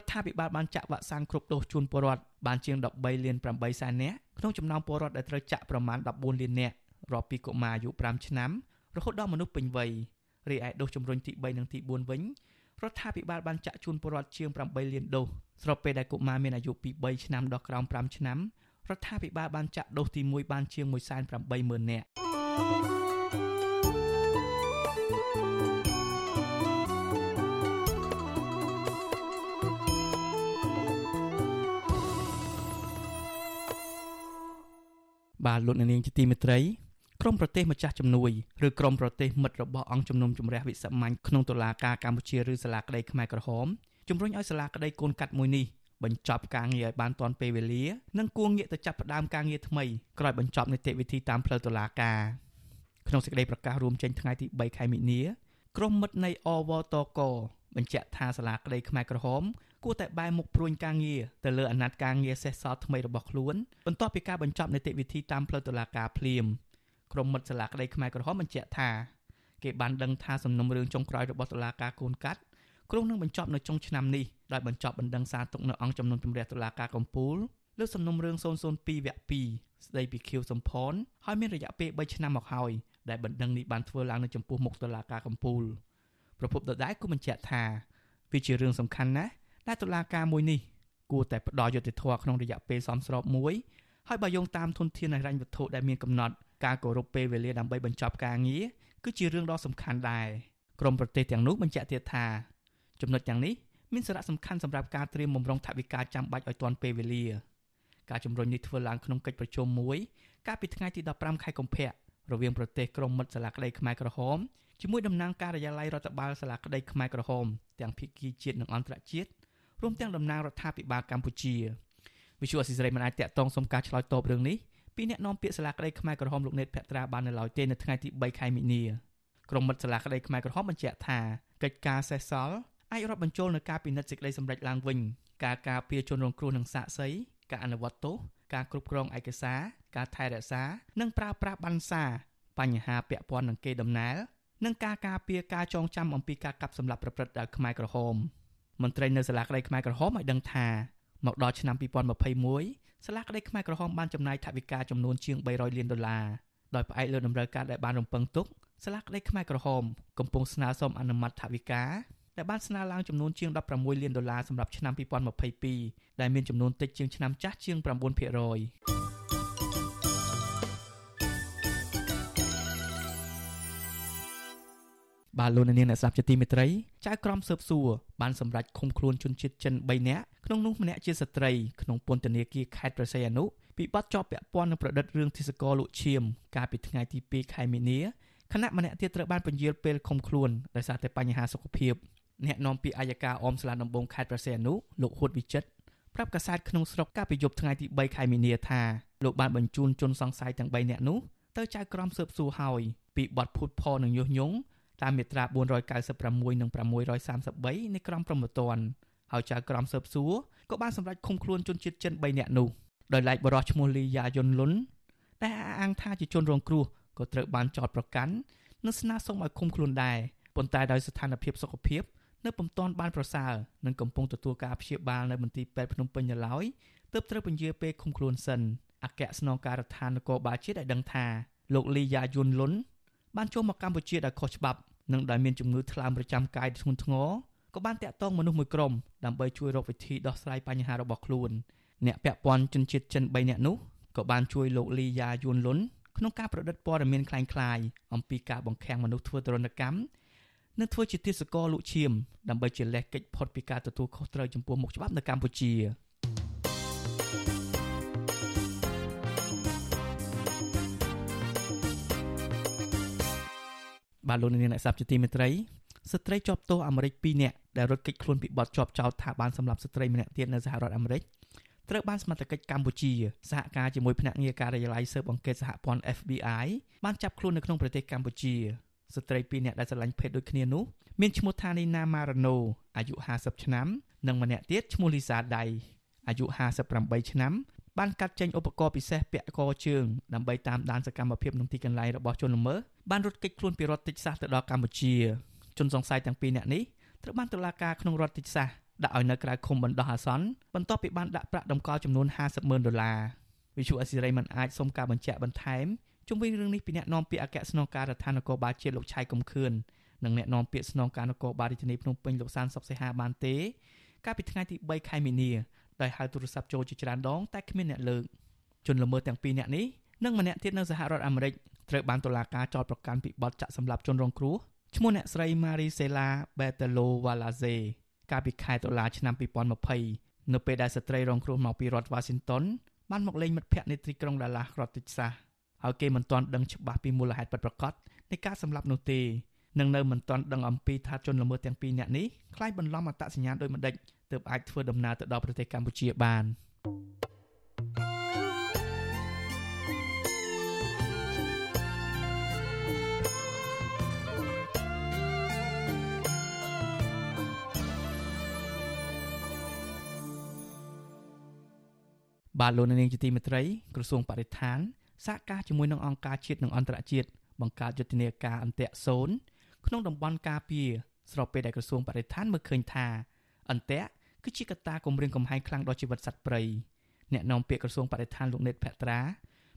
ដ្ឋាភិបាលបានចាក់វ៉ាក់សាំងគ្រប់ដូសជូនពលរដ្ឋបានជាង13លាន8សែននាក់ក្នុងចំណោមពលរដ្ឋដែលត្រូវចាក់ប្រមាណ14លាននាក់រាប់ពីកុមារអាយុ5ឆ្នាំរហូតដល់មនុស្សពេញវ័យរីឯដូសជំរុញទី3និងទី4វិញរដ្ឋាភិបាលបានចាក់ជូនពលរដ្ឋជាង8លានដូសស្របពេលដែលកុមារមានអាយុពី3ឆ្នាំដល់ក្រោម5ឆ្នាំ រដ្ឋាភិបាលបានចាក់ដូសទី1បានជាង180,000នាក់បាទលោកនាងជាទីមេត្រីក្រមប្រទេសម្ចាស់ជំនួយឬក្រមប្រទេសមិត្តរបស់អង្គជំនុំជម្រះវិសាមញ្ញក្នុងតុលាការកម្ពុជាឬសាលាក្តីខ្មែរក្រហមជំរុញឲ្យសាលាក្តីកូនកាត់មួយនេះ បញ្ចប់ការងារឲ្យបានទាន់ពេលវេលានិងគួរងាកទៅចាប់ផ្ដើមការងារថ្មីក្រោយបញ្ចប់នីតិវិធីតាមផ្លូវតុលាការក្នុងសេចក្តីប្រកាសរួមចេញថ្ងៃទី3ខែមិនិនាក្រុមមិត្តនៃអវតកបញ្ជាក់ថាសាលាក្តីខ្មែរក្រហមគួរតែបែរមុខព្រួញការងារទៅលើអាណត្តិការងារសេសសល់ថ្មីរបស់ខ្លួនបន្ទាប់ពីការបញ្ចប់នីតិវិធីតាមផ្លូវតុលាការភ្លាមក្រុមមិត្តសាលាក្តីខ្មែរក្រហមបញ្ជាក់ថាគេបានដឹងថាសំណុំរឿងចុងក្រោយរបស់តុលាការកូនកាត់គ្រោះនឹងបញ្ចប់នៅចុងឆ្នាំនេះ ដោយបញ្ចប់បណ្ដឹងសារទុកនៅអង្គចំនួនជម្រះតុលាការកំពូលលើសំណុំរឿង002វគ្គ2ស្ដីពីខៀវសំផនហើយមានរយៈពេល3ឆ្នាំមកហើយដែលបណ្ដឹងនេះបានធ្វើឡើងនៅចំពោះមុខតុលាការកំពូលប្រពន្ធដដែលគូបញ្ជាក់ថាវាជារឿងសំខាន់ណាស់ដែលតុលាការមួយនេះគួរតែផ្ដល់យុត្តិធម៌ក្នុងរយៈពេលសមស្របមួយហើយបើយោងតាមធនធានហិរញ្ញវត្ថុដែលមានកំណត់ការគោរពពេលវេលាដើម្បីបញ្ចប់ការងារគឺជារឿងដ៏សំខាន់ដែរក្រមប្រទេសទាំងនោះបញ្ជាក់ទៀតថាចំណុចទាំងនេះ មានសារៈសំខាន់សម្រាប់ការត្រៀមបំរុងថវិកាចាំបាច់ឲ្យទាន់ពេលវេលាការជំរុញនេះធ្វើឡើងក្នុងកិច្ចប្រជុំមួយកាលពីថ្ងៃទី15ខែកុម្ភៈរវាងប្រទេសក្រុមមិត្តសាលាក្តីខ្មែរក្រហមជាមួយតំណាងការិយាល័យរដ្ឋបាលសាលាក្តីខ្មែរក្រហមទាំងភាគីជាតិនិងអន្តរជាតិរួមទាំងតំណាងរដ្ឋាភិបាលកម្ពុជាវិសុវអសិសរីមិនអាចតាក់ទងសុំការឆ្លើយតបរឿងនេះពីអ្នកនាំពាក្យសាលាក្តីខ្មែរក្រហមលោកណេតភក្ត្រាបាននៅឡើយទេនៅថ្ងៃទី3ខែមិនិនាក្រុមមិត្តសាលាក្តីខ្មែរក្រហមបញ្ជាក់ថាកិច្ចការសេះសល់ អាចរាប់បញ្ចូលនៅការពិនិត្យសេចក្តីសម្រេចឡើងវិញការការពារជនរងគ្រោះនិងសាកសីការអនុវត្តទោសការគ្រប់គ្រងឯកសារការថែរក្សា និងប្រើប្រាស់បានសារបញ្ហាពាក់ព័ន្ធនឹងគេដំណើរនិងការការពារការចងចាំអំពីការកាប់សម្លាប់ប្រព្រឹត្តដោយខ្មែរក្រហមមន្ត្រីនៅសាលាក្តីខ្មែរក្រហមឲ្យដឹងថាមកដល់ឆ្នាំ2021សាលាក្តីខ្មែរក្រហមបានចំណាយថវិកាចំនួនជាង300លានដុល្លារដោយផ្អែកលើតម្រូវការដែលបានរំពឹងទុកសាលាក្តីខ្មែរក្រហមកំពុងស្នើសុំអនុម័តថវិកា ដែលបានស្នើឡើងចំនួនជាង16លានដុល្លារសម្រាប់ឆ្នាំ2022ដែលមានចំនួនតិចជាងឆ្នាំចាស់ជាង9%បាទលោកនាងអ្នកស្ដាប់ជាទីមេត្រីចៅក្រមស៊ើបសួរបានសម្រេចឃុំខ្លួនជនជាតិចិន3នាក់ក្នុងនោះម្នាក់ជាស្ត្រីក្នុងពន្ធនាគារខេត្តព្រះសីហនុពីបទជាប់ពាក់ព័ន្ធនឹងប្រឌិតរឿងទិសកលលក់ឈាមកាលពីថ្ងៃទី2ខែមីនាខណៈម្នាក់ទៀតត្រូវបានពន្យាលពេលឃុំខ្លួនដោយសារតែបញ្ហាសុខភាព អ្នកនាំពាក្យអัยការអមស្លាដំបងខេត្តព្រះសីហនុលោកហួតវិចិត្រប្រាប់កាសែតក្នុងស្រុកកាលពីយប់ថ្ងៃទី3ខែមីនាថាលោកបានបញ្ជូនជនសង្ស័យទាំង3នាក់នោះទៅចៅក្រមស៊ើបសួរហើយពីបទភូតផលនិងញុះញង់តាមមាត្រា496និង633នៃក្រមព្រហ្មទណ្ឌហើយចៅក្រមស៊ើបសួរក៏បានសម្រេចឃុំខ្លួនជនជាតិចិន3នាក់នោះដោយឡែកបរិសុទ្ធឈ្មោះលីយ៉ាយុនលុនដែលអះអាងថាជាជនរងគ្រោះក៏ត្រូវបានចោទប្រកាន់និងស្នើសុំឲ្យឃុំខ្លួនដែរប៉ុន្តែដោយស្ថានភាពសុខភាព នៅពុំទាន់បានប្រសើរនិងកំពុងទទួលការព្យាបាលនៅមន្ទីរពេទ្យភ្នំពេញនៅឡើយទើបត្រូវពន្យាពេលឃុំខ្លួនសិនអគ្គស្នងការដ្ឋាននគរបាលជាតិឲ្យដឹងថាលោកលីយ៉ាយុនលុនបានចូលមកកម្ពុជាដោយខុសច្បាប់និងដែលមានជំងឺថ្លើមប្រចាំកាយធ្ងន់ធ្ងរក៏បានតាក់ទងមនុស្សមួយក្រុមដើម្បីជួយរកវិធីដោះស្រាយបញ្ហារបស់ខ្លួនអ្នកពាក់ព័ន្ធជនជាតិចិន3នាក់នោះក៏បានជួយលោកលីយ៉ាយួនលុនក្នុងការប្រឌិតព័ត៌មានคล้ายៗអំពីការបង្ខាំងមនុស្សធ្វើទរណកម្ម និងធ្វើជាទាសករលក់ឈាមដើម្បីជាលេសកិច្ចផុតពីការទទួលខុសត្រូវចំពោះមុខច្បាប់នៅកម្ពុជាបាទលោកនាងអ្នកសាប់ជាទីមេត្រីស្ត្រីជាប់ទោសអាមេរិក2នាក់ដែលរត់គេចខ្លួនពីបទជាប់ចោទថាបានសម្លាប់ស្ត្រីម្នាក់ទៀតនៅសហរដ្ឋអាមេរិកត្រូវបានសមត្ថកិច្ចកម្ពុជាសហការជាមួយភ្នាក់ងារការិយាល័យស៊ើបអង្កេតសហព័ន្ធ FBI បានចាប់ខ្លួននៅក្នុងប្រទេសកម្ពុជា ស្ត្រី2នាក់ដែលស្រឡាញ់ភេទដូចគ្នានោះមានឈ្មោះថានីណាម៉ារ៉ាណូអាយុ50ឆ្នាំនិងម្នាក់ទៀតឈ្មោះលីសាដៃអាយុ58ឆ្នាំបានកាត់ចេញឧបករណ៍ពិសេសពាក់កជើងដើម្បីតាមដានសកម្មភាពនឹងទីកន្លែងរបស់ជនល្មើសបានរត់គេចខ្លួនពីរដ្ឋតិចសាសទៅដល់កម្ពុជាជនសង្ស័យទាំងពីរនាក់នេះត្រូវបានតុលាការក្នុងរដ្ឋតិចសាសដាក់ឲ្យនៅក្រៅឃុំបណ្ដោះអាសន្នបន្ទាប់ពីបានដាក់ប្រាក់តម្កល់ចំនួន50ម៉ឺនដុល្លារវិសុអសិរ័យមិនអាចសុំការបញ្ជាក់បន្ថែម ជុំវិញរឿងនេះពីអ្នកនាំពាក្យអគ្គស្នងការដ្ឋាននគរបាលជាតិលោកឆៃកំខឿននិងអ្នកនាំពាក្យស្នងការនគរបាលរាជធានីភ្នំពេញលោកសានសុកសេហាបានទេ កាលពីថ្ងៃទី3ខែមីនាដោយហៅទូរស័ព្ទចូលជាច្រើនដងតែគ្មានអ្នកលើកជនល្មើសទាំងពីរនាក់នេះនិងម្នាក់ទៀតនៅសហរដ្ឋអាមេរិកត្រូវបានតុលាការចោទប្រកាន់ពីបទចាក់សម្លាប់ជនរងគ្រោះឈ្មោះអ្នកស្រី Marisela Betelo Valaze កាលពីខែតុលាឆ្នាំ2020នៅពេលដែលស្ត្រីរងគ្រោះមកពីរដ្ឋ Washington បានមកលេងមិត្តភ័ក្តិនៅទីក្រុង Dallas រដ្ឋ Texas ហើយគេមិនទាន់ដឹងច្បាស់ពីមូលហេតុពិតប្រាកដនៃការសម្លាប់នោះទេនឹងនៅមិនទាន់ដឹងអំពីថាជនល្មើសទាំងពីរនាក់នេះខ្លាចបន្លំអត្តសញ្ញាណដោយម្ដេចទើបអាចធ្វើដំណើរទៅដល់ប្រទេសកម្ពុជាបានបាទលោកនាងជាទីមេត្រីក្រសួងបរិស្ថាន សហការជាមួយនឹងអង្គការជាតិនិងអន្តរជាតិបង្កើតយុទ្ធនាការអន្តៈសូនក្នុងតំបន់ការពារស្របពេលដែលក្រសួងបរិស្ថានមើលឃើញថាអន្តៈគឺជាកត្តាគំរាមកំហែងខ្លាំងដល់ជីវិតសត្វព្រៃអ្នកនាំពាក្យក្រសួងបរិស្ថានលោកណេតភក្ត្រា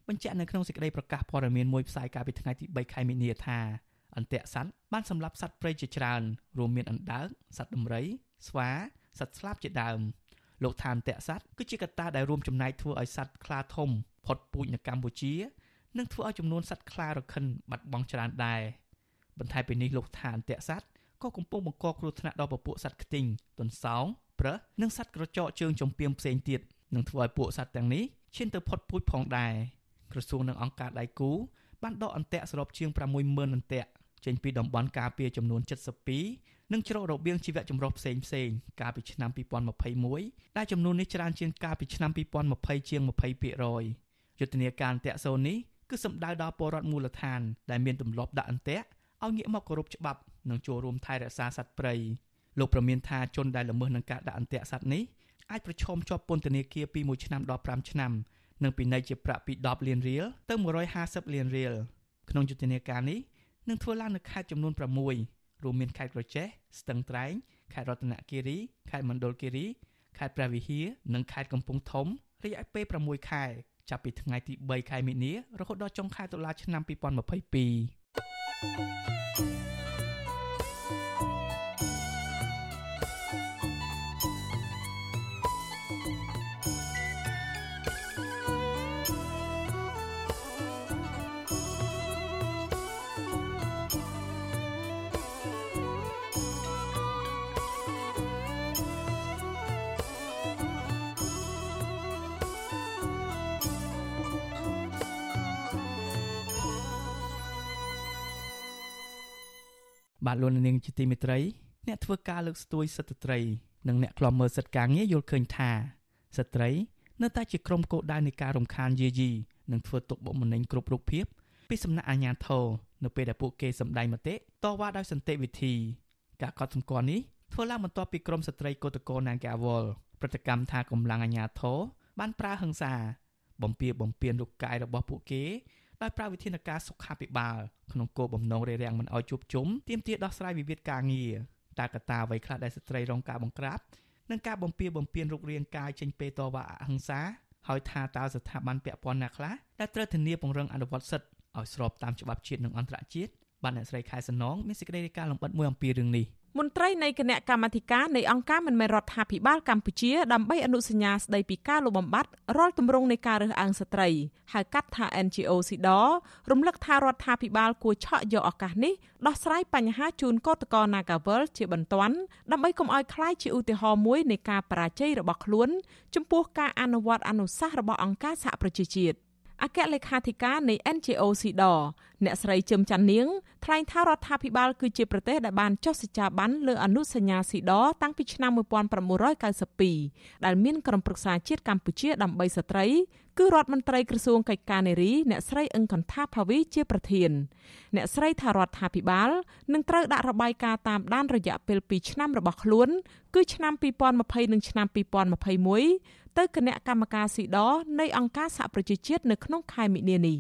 បញ្ជាក់នៅក្នុងសេចក្តីប្រកាសព័ត៌មានមួយផ្សាយកាលពីថ្ងៃទី3ខែមីនាថាអន្តៈសត្វបានសម្លាប់សត្វព្រៃជាច្រើនរួមមានអណ្ដើកសត្វដំរីស្វាសត្វស្លាបជាដើមលោកថាអន្តៈសត្វគឺជាកត្តាដែលរួមចំណែកធ្វើឲ្យសត្វខ្លាធំ ផុតពូជនៅកម្ពុជានិងធ្វើឲ្យចំនួនសត្វខ្លារខិនបាត់បង់ច្រើនដែរបន្ថែមពីនេះលោកថាអន្តៈសត្វក៏កំពុងបង្កគ្រោះថ្នាក់ដល់ពពួកសត្វខ្ទីងទន្សោងប្រើសនិងសត្វក្រចកជើងចំពាមផ្សេងទៀតនឹងធ្វើឲ្យពួកសត្វទាំងនេះឈានទៅផុតពូជផងដែរក្រសួងនិងអង្គការដៃគូបានដកអន្តៈសរុបជាង60000អន្តៈចេញពីតំបន់ការពារចំនួន72និងច្រករបៀងជីវៈចម្រុះផ្សេងផ្សេងកាលពីឆ្នាំ2021ដែលចំនួននេះច្រើនជាងកាលពីឆ្នាំ2020ជាង20% យុទ្ធនាការអន្តៈសូននេះគឺសំដៅដល់ពលរដ្ឋមូលដ្ឋាន ដែលមានទម្លាប់ដាក់អន្ទាក់ឲ្យងាកមកគោរពច្បាប់និងចូលរួមថែរក្សាសត្វព្រៃលោកប្រមានថាជនដែលល្មើសនឹងការដាក់អន្ទាក់សត្វនេះអាចប្រឈមជាប់ពន្ធនាគារពី1ឆ្នាំដល់5ឆ្នាំនិងពិន័យជាប្រាក់ពី10លានរៀលទៅ150លានរៀលក្នុងយុទ្ធនាការនេះនឹងធ្វើឡើងនៅខេត្តចំនួន6រួមមានខេត្តក្រចេះស្ទឹងត្រែងខេត្តរតនគិរីខេត្តមណ្ឌលគិរីខេត្តព្រះវិហារនិងខេត្តកំពង់ធំរយៈពេល6ខែ ចាប់ពីថ្ងៃទី3ខែមីនារហូតដល់ចុងខែតុលាឆ្នាំ2022 បាទលោកនាងជាទីមេត្រីអ្នកធ្វើការលើកស្ទួយសិទ្ធិស្ត្រីនិងអ្នកខ្លាំមើលសិទ្ធិការងារយល់ឃើញថាស្ត្រីនៅតែជាក្រុមគោលដៅនៃការរំខានយាយីនិងធ្វើទុកបុកម្នេញគ្រប់រូបភាពពីសំណាក់អាជ្ញាធរនៅពេលដែលពួកគេសម្ដែងមតិតវ៉ាដោយសន្តិវិធីការកត់សម្គាល់នេះធ្វើឡើងបន្ទាប់ពីក្រមស្ត្រីកោតក្រ Nagawal ប្រតិកម្មថាកម្លាំងអាជ្ញាធរបានប្រើហិង្សា បំពៀបំពៀនរូបកាយរបស់ពួកគេ ដោយប្រើវិធានការសុខាភិបាលក្នុងគោលបំណងរារាំងមិនឲ្យជួបជុំទាមទារដោះស្រាយវិវាទការងារតើកត្តាអ្វីខ្លះដែលស្ត្រីរងការបង្ក្រាបនិងការបំពៀបំពៀនរូបរាងកាយចេញពេលតវ៉ាអហិង្សាហើយថាតើស្ថាប័នពាក់ព័ន្ធណាខ្លះដែលត្រូវធានាពង្រឹងអនុវត្តសិទ្ធិឲ្យស្របតាមច្បាប់ជាតិនិងអន្តរជាតិបានអ្នកស្រីខែសំណងមានសេចក្តីរាយការណ៍លម្អិតមួយអំពីរឿងនេះ
មន្ត្រីនៃគណៈកម្មាធិការនៃអង្គការមិនមែនរដ្ឋាភិបាលកម្ពុជាដើម្បីអនុសញ្ញាស្តីពីការលុបបំបាត់រាល់ទម្រង់នៃការរើសអើងស្ត្រីហៅកាត់ថា NGO SIDOR រំលឹកថារដ្ឋាភិបាលគួរឆក់យកឱកាសនេះដោះស្រាយបញ្ហាជូនកោតក្រ Nagawal ជាបន្ទាន់ដើម្បីកុំឲ្យคล้ายជាឧទាហរណ៍មួយនៃការបរាជ័យរបស់ខ្លួនចំពោះការអនុវត្តអនុសាសន៍របស់អង្គការសហប្រជាជាតិ អគ្គលេខាធិការនៃ NGO SIDOR អ្នកស្រីជឹមច័ន្ទនាងថ្លែងថារដ្ឋាភិបាលគឺជាប្រទេសដែលបានចុះសច្ចាប័នលើអនុសញ្ញាស៊ីដតាំងពីឆ្នាំ1992ដែលមានក្រុមប្រឹក្សាជាតិកម្ពុជាដើម្បីស្ត្រីគឺរដ្ឋមន្ត្រីក្រសួងកិច្ចការនារីអ្នកស្រីអឹងកន្ថាភាវីជាប្រធានអ្នកស្រីថារដ្ឋាភិបាលនឹងត្រូវដាក់របាយការណ៍តាមដានរយៈពេល2ឆ្នាំរបស់ខ្លួន គឺឆ្នាំ2020និងឆ្នាំ2021 ទៅគណៈកម្មការស៊ីដនៃអង្គការសហប្រជាជាតិនៅក្នុងខែមិនិនានេះ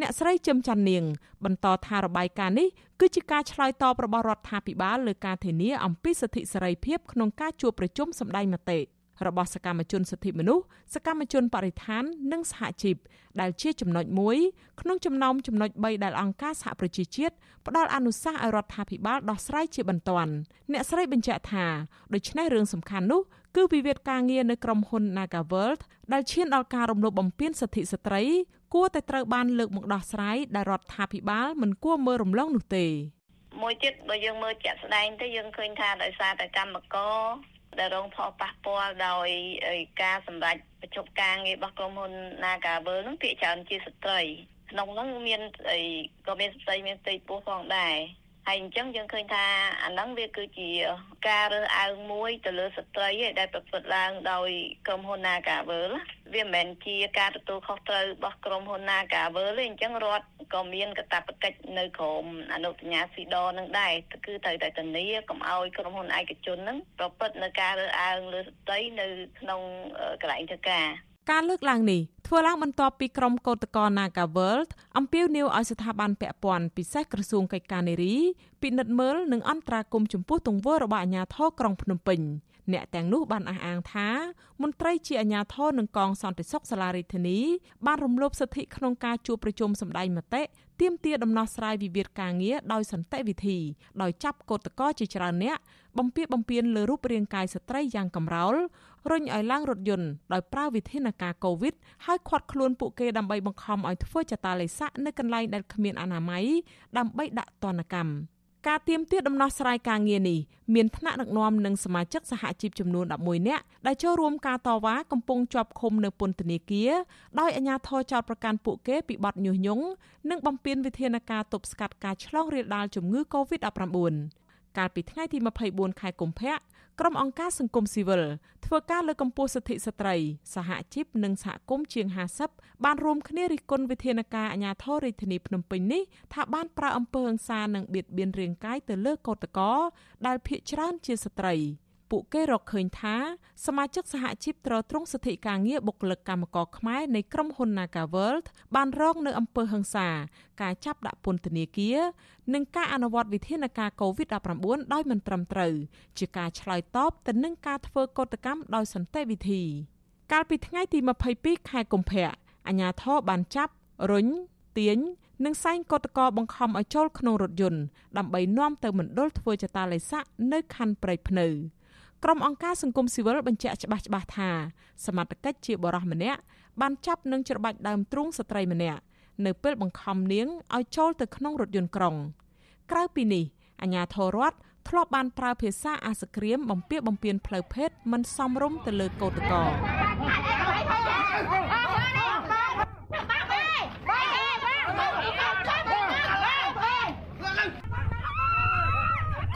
អ្នកស្រីជឹមច័ន្ទនាង បន្តថារបាយការណ៍នេះគឺជាការឆ្លើយតបរបស់រដ្ឋាភិបាលលើការធានាអំពីសិទ្ធិសេរីភាពក្នុងការជួបប្រជុំសម្ដែងមតិរបស់សកម្មជនសិទ្ធិមនុស្សសកម្មជនបរិស្ថាន និងសហជីពដែលជាចំណុចមួយក្នុងចំណោមចំណុច3ដែលអង្គការសហប្រជាជាតិផ្ដល់អនុសាសន៍ឲ្យរដ្ឋាភិបាលដោះស្រាយជាបន្ទាន់អ្នកស្រីបញ្ជាក់ថាដូច្នេះរឿងសំខាន់នោះ គឺវិវាទការងារនៅក្រុមហ៊ុន Nagaworld ដែលឈានដល់ការរំលោភបំពានសិទ្ធិស្ត្រីគួរតែត្រូវបានលើកមកដោះស្រាយដែលរដ្ឋាភិបាលមិនគួរមើលរំលងនោះទេ
មួយទៀតបើយើងមើលជាក់ស្ដែងទៅយើងឃើញថាដោយសារតែកម្មករដែលរងផលប៉ះពាល់ដោយការសម្រេចបញ្ចប់ការងាររបស់ក្រុមហ៊ុន Nagavel នឹងភាគច្រើនជាស្ត្រីក្នុងនោះមានអីក៏មានស្ត្រីមានស្ត្រីពោះផងដែរ ហើយអញ្ចឹងយើងឃើញថាអាហ្នឹងវាគឺជាការរើសអើងមួយទៅលើស្ត្រីឯដែលប្រព្រឹត្តឡើងដោយក្រុមហ៊ុន Nagavel វាមិនមែនជាការទទួលខុសត្រូវរបស់ក្រុមហ៊ុន Nagavel ទេអញ្ចឹងរដ្ឋក៏មានកាតព្វកិច្ចនៅក្រមអនុសញ្ញាស៊ីដនឹងដែរគឺត្រូវតែធានាកុំឲ្យក្រុមហ៊ុនឯកជនហ្នឹងប្រព្រឹត្តនៅការរើសអើងលើស្ត្រីនៅក្នុងកន្លែងធ្វើការ
ការលើកឡើងនេះធ្វើឡើងបន្ទាប់ពីក្រុមកោតក្រ Naga World អំពាវនាវឲ្យស្ថាប័នពាក់ព័ន្ធពិសេសក្រសួងកិច្ចការនារីពិនិត្យមើលនិងអន្តរាគមន៍ចំពោះទង្វើរបស់អាជ្ញាធរក្រុងភ្នំពេញ អ្នកទាំងនោះបានអះអាងថាមន្ត្រីជាអាជ្ញាធរនិងកងសន្តិសុខសាលារដ្ឋាភិបាលបានរំលោភសិទ្ធិក្នុងការជួបប្រជុំសម្ដែងមតិទាមទារដំណោះស្រាយវិវាទការងារដោយសន្តិវិធីដោយចាប់កោតក្រជាច្រើនអ្នកបំពារបំពានលើរូបរាងកាយស្ត្រីយ៉ាងកំរោលរុញឲ្យឡើងរថយន្តដោយប្រើវិធានការកូវីដហើយឃាត់ខ្លួនពួកគេដើម្បីបង្ខំឲ្យធ្វើចតាឡេសាក់នៅកន្លែងដែលគ្មានអនាម័យដើម្បីដាក់ទណ្ឌកម្ម ការទៀមទាដំណោះស្រាយការងារនេះមានថ្នាក់ដឹកនាំនិងសមាជិកសហជីពចំនួន11នាក់ដែលចូលរួមការតវ៉ាកំពុងជាប់ឃុំនៅពន្ធនាគារដោយអាជ្ញាធរចោទប្រកាន់ពួកគេពីបទញុះញង់និងបំពានវិធានការទប់ស្កាត់ការឆ្លងរាលដាលជំងឺ Covid-19 កាលពីថ្ងៃទី24ខែកុម្ភៈក្រុមអង្គការសង្គមស៊ីវិលធ្វើការលើកកម្ពស់សិទ្ធិស្ត្រី សហជីពនិងសហគមន៍ជាង50បានរួមគ្នារិះគន់វិធានការអាជ្ញាធររាជធានីភ្នំពេញនេះថាបានប្រើអំពើហិង្សានិងបៀតបៀនរាងកាយទៅលើកោតក្រដែលភ ieck ច្រើនជាស្ត្រី។ ពួកគេរកឃើញថាសមាជិកសហជីពត្រួតត្រងសិទ្ធិការងារបុគ្គលិកកម្មករខ្មែរនៃក្រុមហ៊ុន Naga World បានរងនៅអំពើហិង្សា ការចាប់ដាក់ពន្ធនាគារ និងការអនុវត្តវិធានការ COVID-19 ដោយមិនត្រឹមត្រូវជាការឆ្លើយតបទៅនឹងការធ្វើកោតកម្មដោយសន្តិវិធី កាលពីថ្ងៃទី22ខែកុម្ភៈអាជ្ញាធរបានចាប់រុញទាញនិងសែងកតកបង្ខំឲ្យចូលក្នុងរថយន្តដើម្បីនាំទៅមណ្ឌលធ្វើចតាឡេសាក់នៅខណ្ឌព្រៃភ្នៅ ក្រុមអង្គការសង្គមស៊ីវិលបញ្ជាក់ច្បាស់ច្បាស់ថាសមត្ថកិច្ចជាបរិះម្នាក់បានចាប់និងច្របាច់ដើមទ្រូងស្ត្រីម្នាក់នៅពេលបង្ខំនាងឲ្យចូលទៅក្នុងរថយន្តក្រុង ក្រៅពីនេះអាជ្ញាធររដ្ឋធ្លាប់បានប្រើភាសាអាសក្រាមបំពារបំពានផ្លូវភេទមិនសមរម្យទៅលើកោតក្រ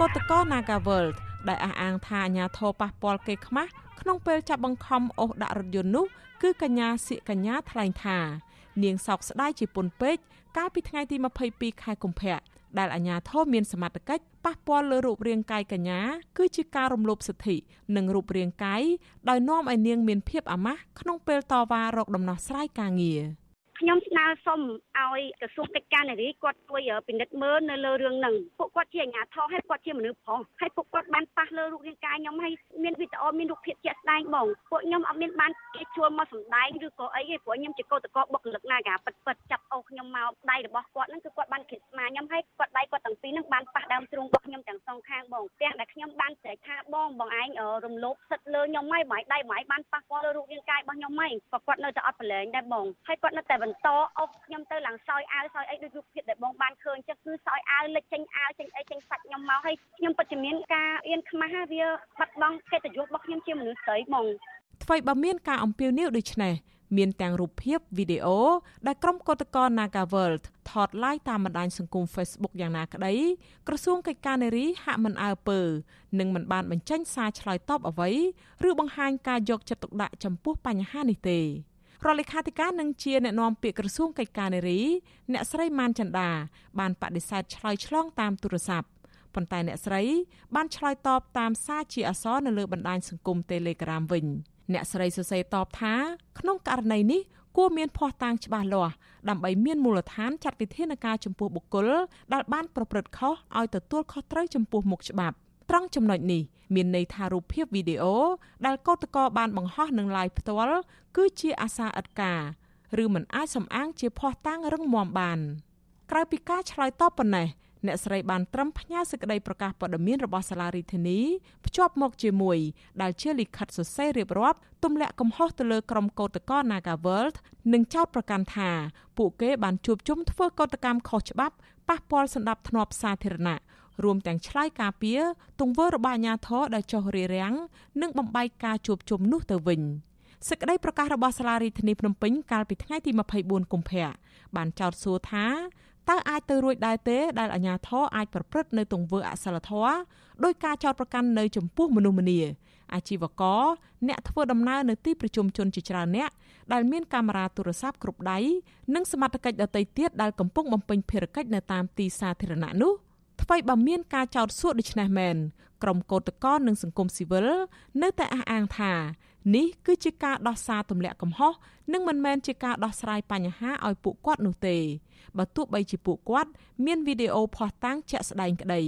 កោតក្រ Nagaworld ដែលអះអាងថាអាញាធរប៉ះពាល់គេខ្មាស់ក្នុងពេលចាប់បង្ខំអូសដាក់រថយន្តនោះគឺកញ្ញាសៀកកញ្ញាថ្លែងថា នាងសោកស្ដាយជាពន់ពេកកាលពីថ្ងៃទី22ខែកុម្ភៈដែលអាញាធរមានសមត្ថកិច្ចប៉ះពាល់លើរូបរាងកាយកញ្ញាគឺជាការរំលោភសិទ្ធិនិងរូបរាងកាយដោយនាំឲ្យនាងមានភាពអាម៉ាស់ក្នុងពេលតវ៉ារកដំណោះស្រាយការងារ។
ខ្ញុំស្នើសុំឲ្យក្រសួងកិច្ចការនារីគាត់ជួយពិនិត្យមើលនៅលើរឿងហ្នឹងពួកគាត់ជាអាជ្ញាធរហើយគាត់ជាមនុស្សប្រុសហើយពួកគាត់បានប៉ះលើរូបរាងកាយខ្ញុំហើយមានវីដេអូមានរូបភាពជាក់ស្ដែងបងពួកខ្ញុំអត់មានបានគេជួលមកសម្ដែងឬក៏អីទេព្រោះខ្ញុំជាកោតក្របុគ្គលិកណាកាពិតពិតចាប់អូសខ្ញុំមកដៃរបស់គាត់ហ្នឹងគឺគាត់បានគិតស្មាខ្ញុំហើយគាត់ដៃគាត់ទាំងពីរហ្នឹងបានប៉ះដើមទ្រូងរបស់ខ្ញុំទាំងសងខាងបងទាំងដែលខ្ញុំបានស្រែកថាបងបងឯងរំលោភសិទ្ធិលើខ្ញុំហើយបងឯងដៃបងឯងបានប៉ះពាល់លើរូបរាងកាយរបស់ខ្ញុំហើយក៏គាត់នៅតែអត់ប្រឡែងដែរបងហើយគាត់នៅតែបន្តអុសខ្ញុំទៅឡើងសោយអាវសោយអីដូចរូបភាពដែលបងបានឃើញចឹងគឺសោយអាវលិចចេញអាវចេញអីចេញសាច់ខ្ញុំមកហើយខ្ញុំពិតជាមានការអៀនខ្មាស់វាបាត់បង់កិត្តិយសរបស់ខ្ញុំជាមនុស្សស្រីហ្មង
ថ្មីបើមានការអំពាវនាវដូចនេះមានទាំងរូបភាពវីដេអូដែលក្រុមកោតក្រ Naga World ថតឡាយតាមបណ្ដាញសង្គម Facebook យ៉ាងណាក្តីក្រសួងកិច្ចការនារីហាក់មិនអើពើនិងមិនបានបញ្ចេញសារឆ្លើយតបអ្វីឬបង្ហាញការយកចិត្តទុកដាក់ចំពោះបញ្ហានេះទេ រដ្ឋលេខាធិការនឹងជាអ្នកណែនាំពាក្យក្រសួងកិច្ចការនារីអ្នកស្រីម៉ានចន្ទាបានបដិសេធឆ្លើយឆ្លងតាមទូរស័ព្ទប៉ុន្តែអ្នកស្រីបានឆ្លើយតបតាមសារជាអក្សរនៅលើបណ្ដាញសង្គម Telegram វិញអ្នកស្រីសរសេរតបថាក្នុងករណីនេះគួរមានភ័ស្តុតាងច្បាស់លាស់ដើម្បីមានមូលដ្ឋានចាត់វិធានការចំពោះបុគ្គលដែលបានប្រព្រឹត្តខុសឲ្យទទួលខុសត្រូវចំពោះមុខច្បាប់ ត្រង់ចំណុចនេះមានន័យថារូបភាពវីដេអូដែលកោតកោបានបង្ហោះនឹង live ផ្ទាល់គឺជាអាសាអត់ការឬមិនអាចសំអាងជាភ័ស្តុតាងរឹងមាំបាន ក្រៅពីការឆ្លើយតបប៉ុណ្ណេះអ្នកស្រីបានត្រឹមផ្ញើសេចក្តីប្រកាសព័ត៌មានរបស់សាលារដ្ឋាភិបាលភ្ជាប់មកជាមួយដែលជាលិខិតសរសេររៀបរាប់ទម្លាក់កំហុសទៅលើក្រុមកោតក្រ Naga World និងចោទប្រកាន់ថាពួកគេបានជួបជុំធ្វើកោតកម្មខុសច្បាប់ប៉ះពាល់សន្តិភាពសាធារណៈ រួមទាំងឆ្លើយការពារទង្វើរបស់អាជ្ញាធរដែលចុះរារាំងនិងបំបែកការជួបជុំនោះទៅវិញសេចក្តីប្រកាសរបស់សាលារដ្ឋាភិបាលភ្នំពេញកាលពីថ្ងៃទី24កុម្ភៈបានចោទសួរថាតើអាចទៅរួចដែរទេដែលអាជ្ញាធរអាចប្រព្រឹត្តនៅទង្វើអសិលធម៌ដោយការចោទប្រកាន់នៅចំពោះមនុស្សម្នាអាជីវករអ្នកធ្វើដំណើរនៅទីប្រជុំជនជាច្រើនអ្នកដែលមានកាមេរ៉ាទូរស័ព្ទគ្រប់ដៃនិងសមត្ថកិច្ចដទៃទៀតដែលកំពុងបំពេញភារកិច្ចនៅតាមទីសាធារណៈនោះ ថ្មីបើមានការចោទសួរដូច្នេះមែនក្រុមកោតក្រនិងសង្គមស៊ីវិលនៅតែអះអាងថានេះគឺជាការដោះសារទម្លាក់កំហុសនិងមិនមែនជាការដោះស្រាយបញ្ហាឲ្យពួកគាត់នោះទេបើទោះបីជាពួកគាត់មានវីដេអូភស្តុតាងជាក់ស្ដែងក្តី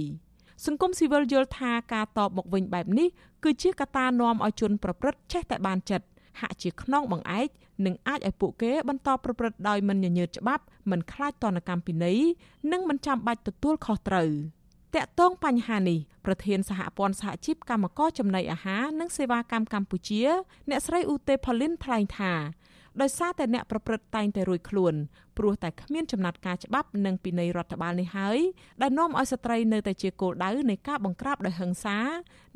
សង្គមស៊ីវិលយល់ថាការតបមកវិញបែបនេះគឺជាកត្តានាំឲ្យជនប្រព្រឹត្តចេះតែបានចិត្ត ហាក់ជាខ្នងបង្អែកនិងអាចឲ្យពួកគេបន្តប្រព្រឹត្តដោយមិនញញើតច្បាប់មិនខ្លាចទណ្ឌកម្មពិន័យនិងមិនចាំបាច់ទទួលខុសត្រូវតាក់ទងបញ្ហានេះប្រធានសហព័ន្ធសហជីពកម្មករចំណីអាហារនិងសេវាកម្មកម្ពុជា អ្នកស្រីឧទេផលីនថ្លែងថា ដោយសារតែអ្នកប្រព្រឹត្តតែងតែរួចខ្លួនព្រោះតែគ្មានចំណាត់ការច្បាប់និងពិន័យរដ្ឋបាលនេះហើយដែលនាំឲ្យស្ត្រីនៅតែជាគោលដៅនៃការបង្ក្រាបដោយហិង្សា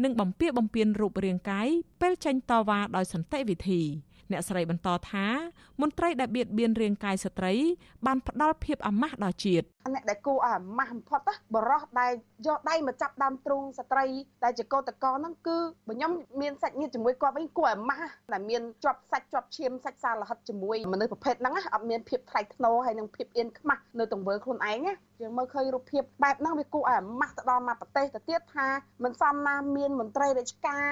និងបំពារបំពានរូបរាងកាយពេលចេញតវ៉ាដោយសន្តិវិធី។ អ្នកស្រីបន្តថាមន្ត្រីដែលបៀតបៀនរាងកាយស្ត្រី បានផ្ដល់ភាពអាម៉ាស់ដល់ជាតិ
អ្នកដែលគួរឲ្យអាម៉ាស់បំផុតបរោះដែលយកដៃមកចាប់ដើមទ្រូងស្ត្រីដែលជាកោតកោហ្នឹងគឺបើខ្ញុំមានសាច់ញាតិជាមួយគាត់វិញគួរអាម៉ាស់ដែលមានជាប់សាច់ជាប់ឈាមសាច់សារលហិតជាមួយមនុស្សប្រភេទហ្នឹងអត់មានភាពថ្លៃថ្នូរហើយនិងភាពអៀនខ្មាស់នៅទង្វើខ្លួនឯងណាយើងមើលឃើញរូបភាពបែបហ្នឹងវាគួរឲ្យអាម៉ាស់ទៅដល់មកប្រទេសទៅទៀតថាមិនសមណាមានមន្ត្រីរាជការ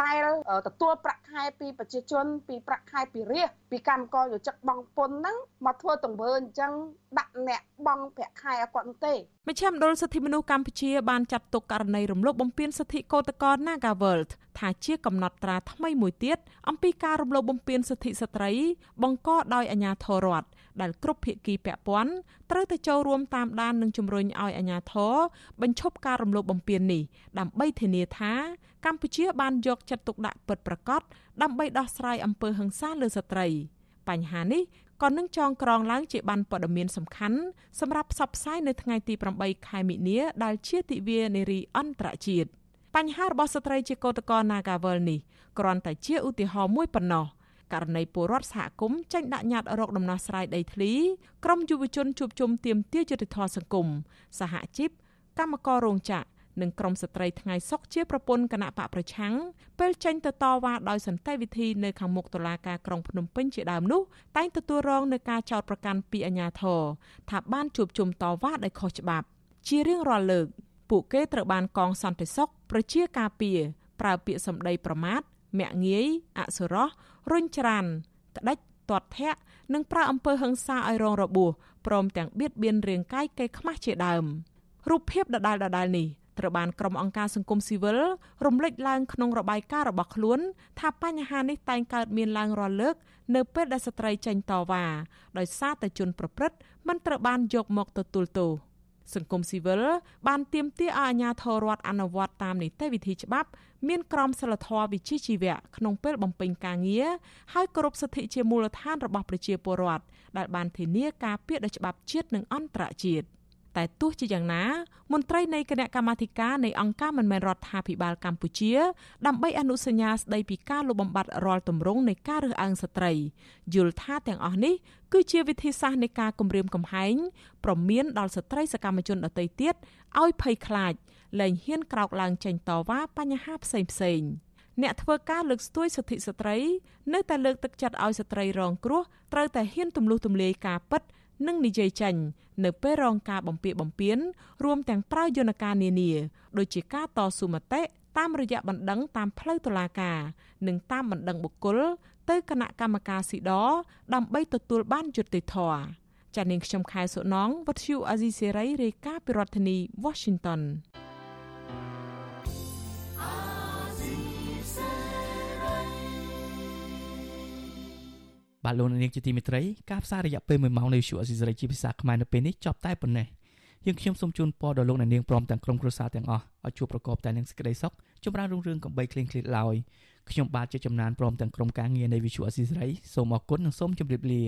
ដែលទទួលប្រាក់ខែពីប្រជាជនពីប្រាក់ខែពីរាជពីកម្មករយោជិកបងពុនហ្នឹងមកធ្វើទង្វើអញ្ចឹង ដាក់អ្នកបងប្រាក់ខែឲ្យគាត់នោះទេ
មជ្ឈមណ្ឌលសិទ្ធិមនុស្សកម្ពុជាបានចាត់ទុកករណីរំលោភបំពានសិទ្ធិកោតក្រ Nagaworld ថាជាកំណត់ត្រាថ្មីមួយទៀតអំពីការរំលោភបំពានសិទ្ធិស្ត្រី បង្កដោយអាជ្ញាធររដ្ឋដែលគ្រប់ភាគីពាក់ព័ន្ធត្រូវតែចូលរួមតាមដាននិងជំរុញឲ្យអាជ្ញាធរបញ្ឈប់ការរំលោភបំពាននេះដើម្បីធានាថាកម្ពុជាបានយកចិត្តទុកដាក់ពិតប្រាកដដើម្បីដោះស្រាយអំពើហិង្សាលើស្ត្រី បញ្ហានេះ ក៏នឹងចងក្រងឡើងជាបានព័ត៌មានសំខាន់សម្រាប់ផ្សព្វផ្សាយនៅថ្ងៃទី8ខែមិនិនាដែលជាទិវានារីអន្តរជាតិបញ្ហារបស់ស្ត្រីជាកោតក្រ Nagawal នេះគ្រាន់តែជាឧទាហរណ៍មួយប៉ុណ្ណោះករណីពលរដ្ឋសហគមន៍ចេញដាក់ញត្តិរកដំណោះស្រាយដីធ្លីក្រមយុវជនជួបជុំទាមទារយុត្តិធម៌សង្គមសហជីពកម្មកររោងចក្រ និងក្រមស្ត្រីថ្ងៃសុកជាប្រពន្ធគណៈបកប្រឆាំងពេលចេញទៅតវ៉ាដោយសន្តិវិធីនៅខាងមុខតុលាការក្រុងភ្នំពេញជាដើមនោះតែងទទួលរងនឹងការចោទប្រកាន់ពីអាជ្ញាធរថាបានជួបជុំតវ៉ាដោយខុសច្បាប់ ជារៀងរាល់លើក ពួកគេត្រូវបានកងសន្តិសុខប្រជាការពារប្រើពាក្យសម្ដីប្រមាថមាក់ងាយអសុរោះរុញច្រានក្តិចទាត់ធាក់និងប្រើអំពើហិង្សាឲ្យរងរបួសព្រមទាំងបៀតបៀនរាងកាយកេរខ្មាស់ជាដើមរូបភាពដដែលដដែលនេះ ត្រូវបានក្រុមអង្គការសង្គមស៊ីវិលរំលេចឡើងក្នុងរបាយការណ៍របស់ខ្លួន ថាបញ្ហានេះតែងកើតមានឡើងរាល់លើក នៅពេលដែលស្ត្រីចេញតវ៉ាដោយសារតែជនប្រព្រឹត្តមិនត្រូវបានយកមកទទួលទោសសង្គមស៊ីវិលបានទាមទារឲ្យអាជ្ញាធររដ្ឋអនុវត្តតាមនីតិវិធីច្បាប់ មានក្រមសីលធម៌វិជ្ជាជីវៈក្នុងពេលបំពេញការងារហើយគោរពសិទ្ធិជាមូលដ្ឋានរបស់ប្រជាពលរដ្ឋដែលបានធានាការពារដោយច្បាប់ជាតិនិងអន្តរជាតិ។ តែទោះជាយ៉ាងណា មន្ត្រីនៃគណៈកម្មាធិការនៃអង្គការមិនមែនរដ្ឋាភិបាលកម្ពុជា ដើម្បីអនុសញ្ញាស្ដីពីការលុបបំបាត់រាល់ទម្រង់នៃការរើសអើងស្ត្រីយល់ថាទាំងអស់នេះគឺជាវិធីសាស្ត្រនៃការគម្រាមកំហែងប្រមានដល់ស្ត្រីសកម្មជនដទៃទៀតឲ្យភ័យខ្លាចលែងហ៊ានក្រោកឡើងចេញតវ៉ាបញ្ហាផ្សេងផ្សេងអ្នកធ្វើការលើកស្ទួយសិទ្ធិស្ត្រី នៅតែលើកទឹកចិត្តឲ្យស្ត្រីរងគ្រោះត្រូវតែហ៊ានទម្លុះទម្លាយការពិត និងនិយាយចេញនៅពេលរងការបំពារបំពានរួមទាំងប្រើយន្តការនានាដូចជាការតស៊ូមតិតាមរយៈបណ្ដឹងតាមផ្លូវតុលាការ និងតាមបណ្ដឹងបុគ្គលទៅគណៈកម្មការស៊ីដដើម្បីទទួលបានយុត្តិធម៌ចានាងខ្ញុំខែសុណងវັດឈូអាស៊ីសេរីរាយការណ៍ពីរដ្ឋធានី Washington
បាទលោកនាងជាទីមេត្រីការផ្សាយរយៈពេល1ម៉ោងនៃវិទ្យុអស៊ីសេរីជាភាសាខ្មែរនៅពេលនេះចប់តែប៉ុណ្ណេះយើងខ្ញុំសូមជូនពរដល់លោកនាងព្រមទាំងក្រុមគ្រួសារទាំងអស់ឲ្យជួបប្រកបតែនឹងសេចក្តីសុខចម្រើនរុងរឿងកំបីគ្លៀងគ្លាតឡើយខ្ញុំបាទជាចំណានព្រមទាំងក្រុមការងារនៃវិទ្យុអស៊ីសេរីសូមអរគុណនិងសូមជម្រាបលា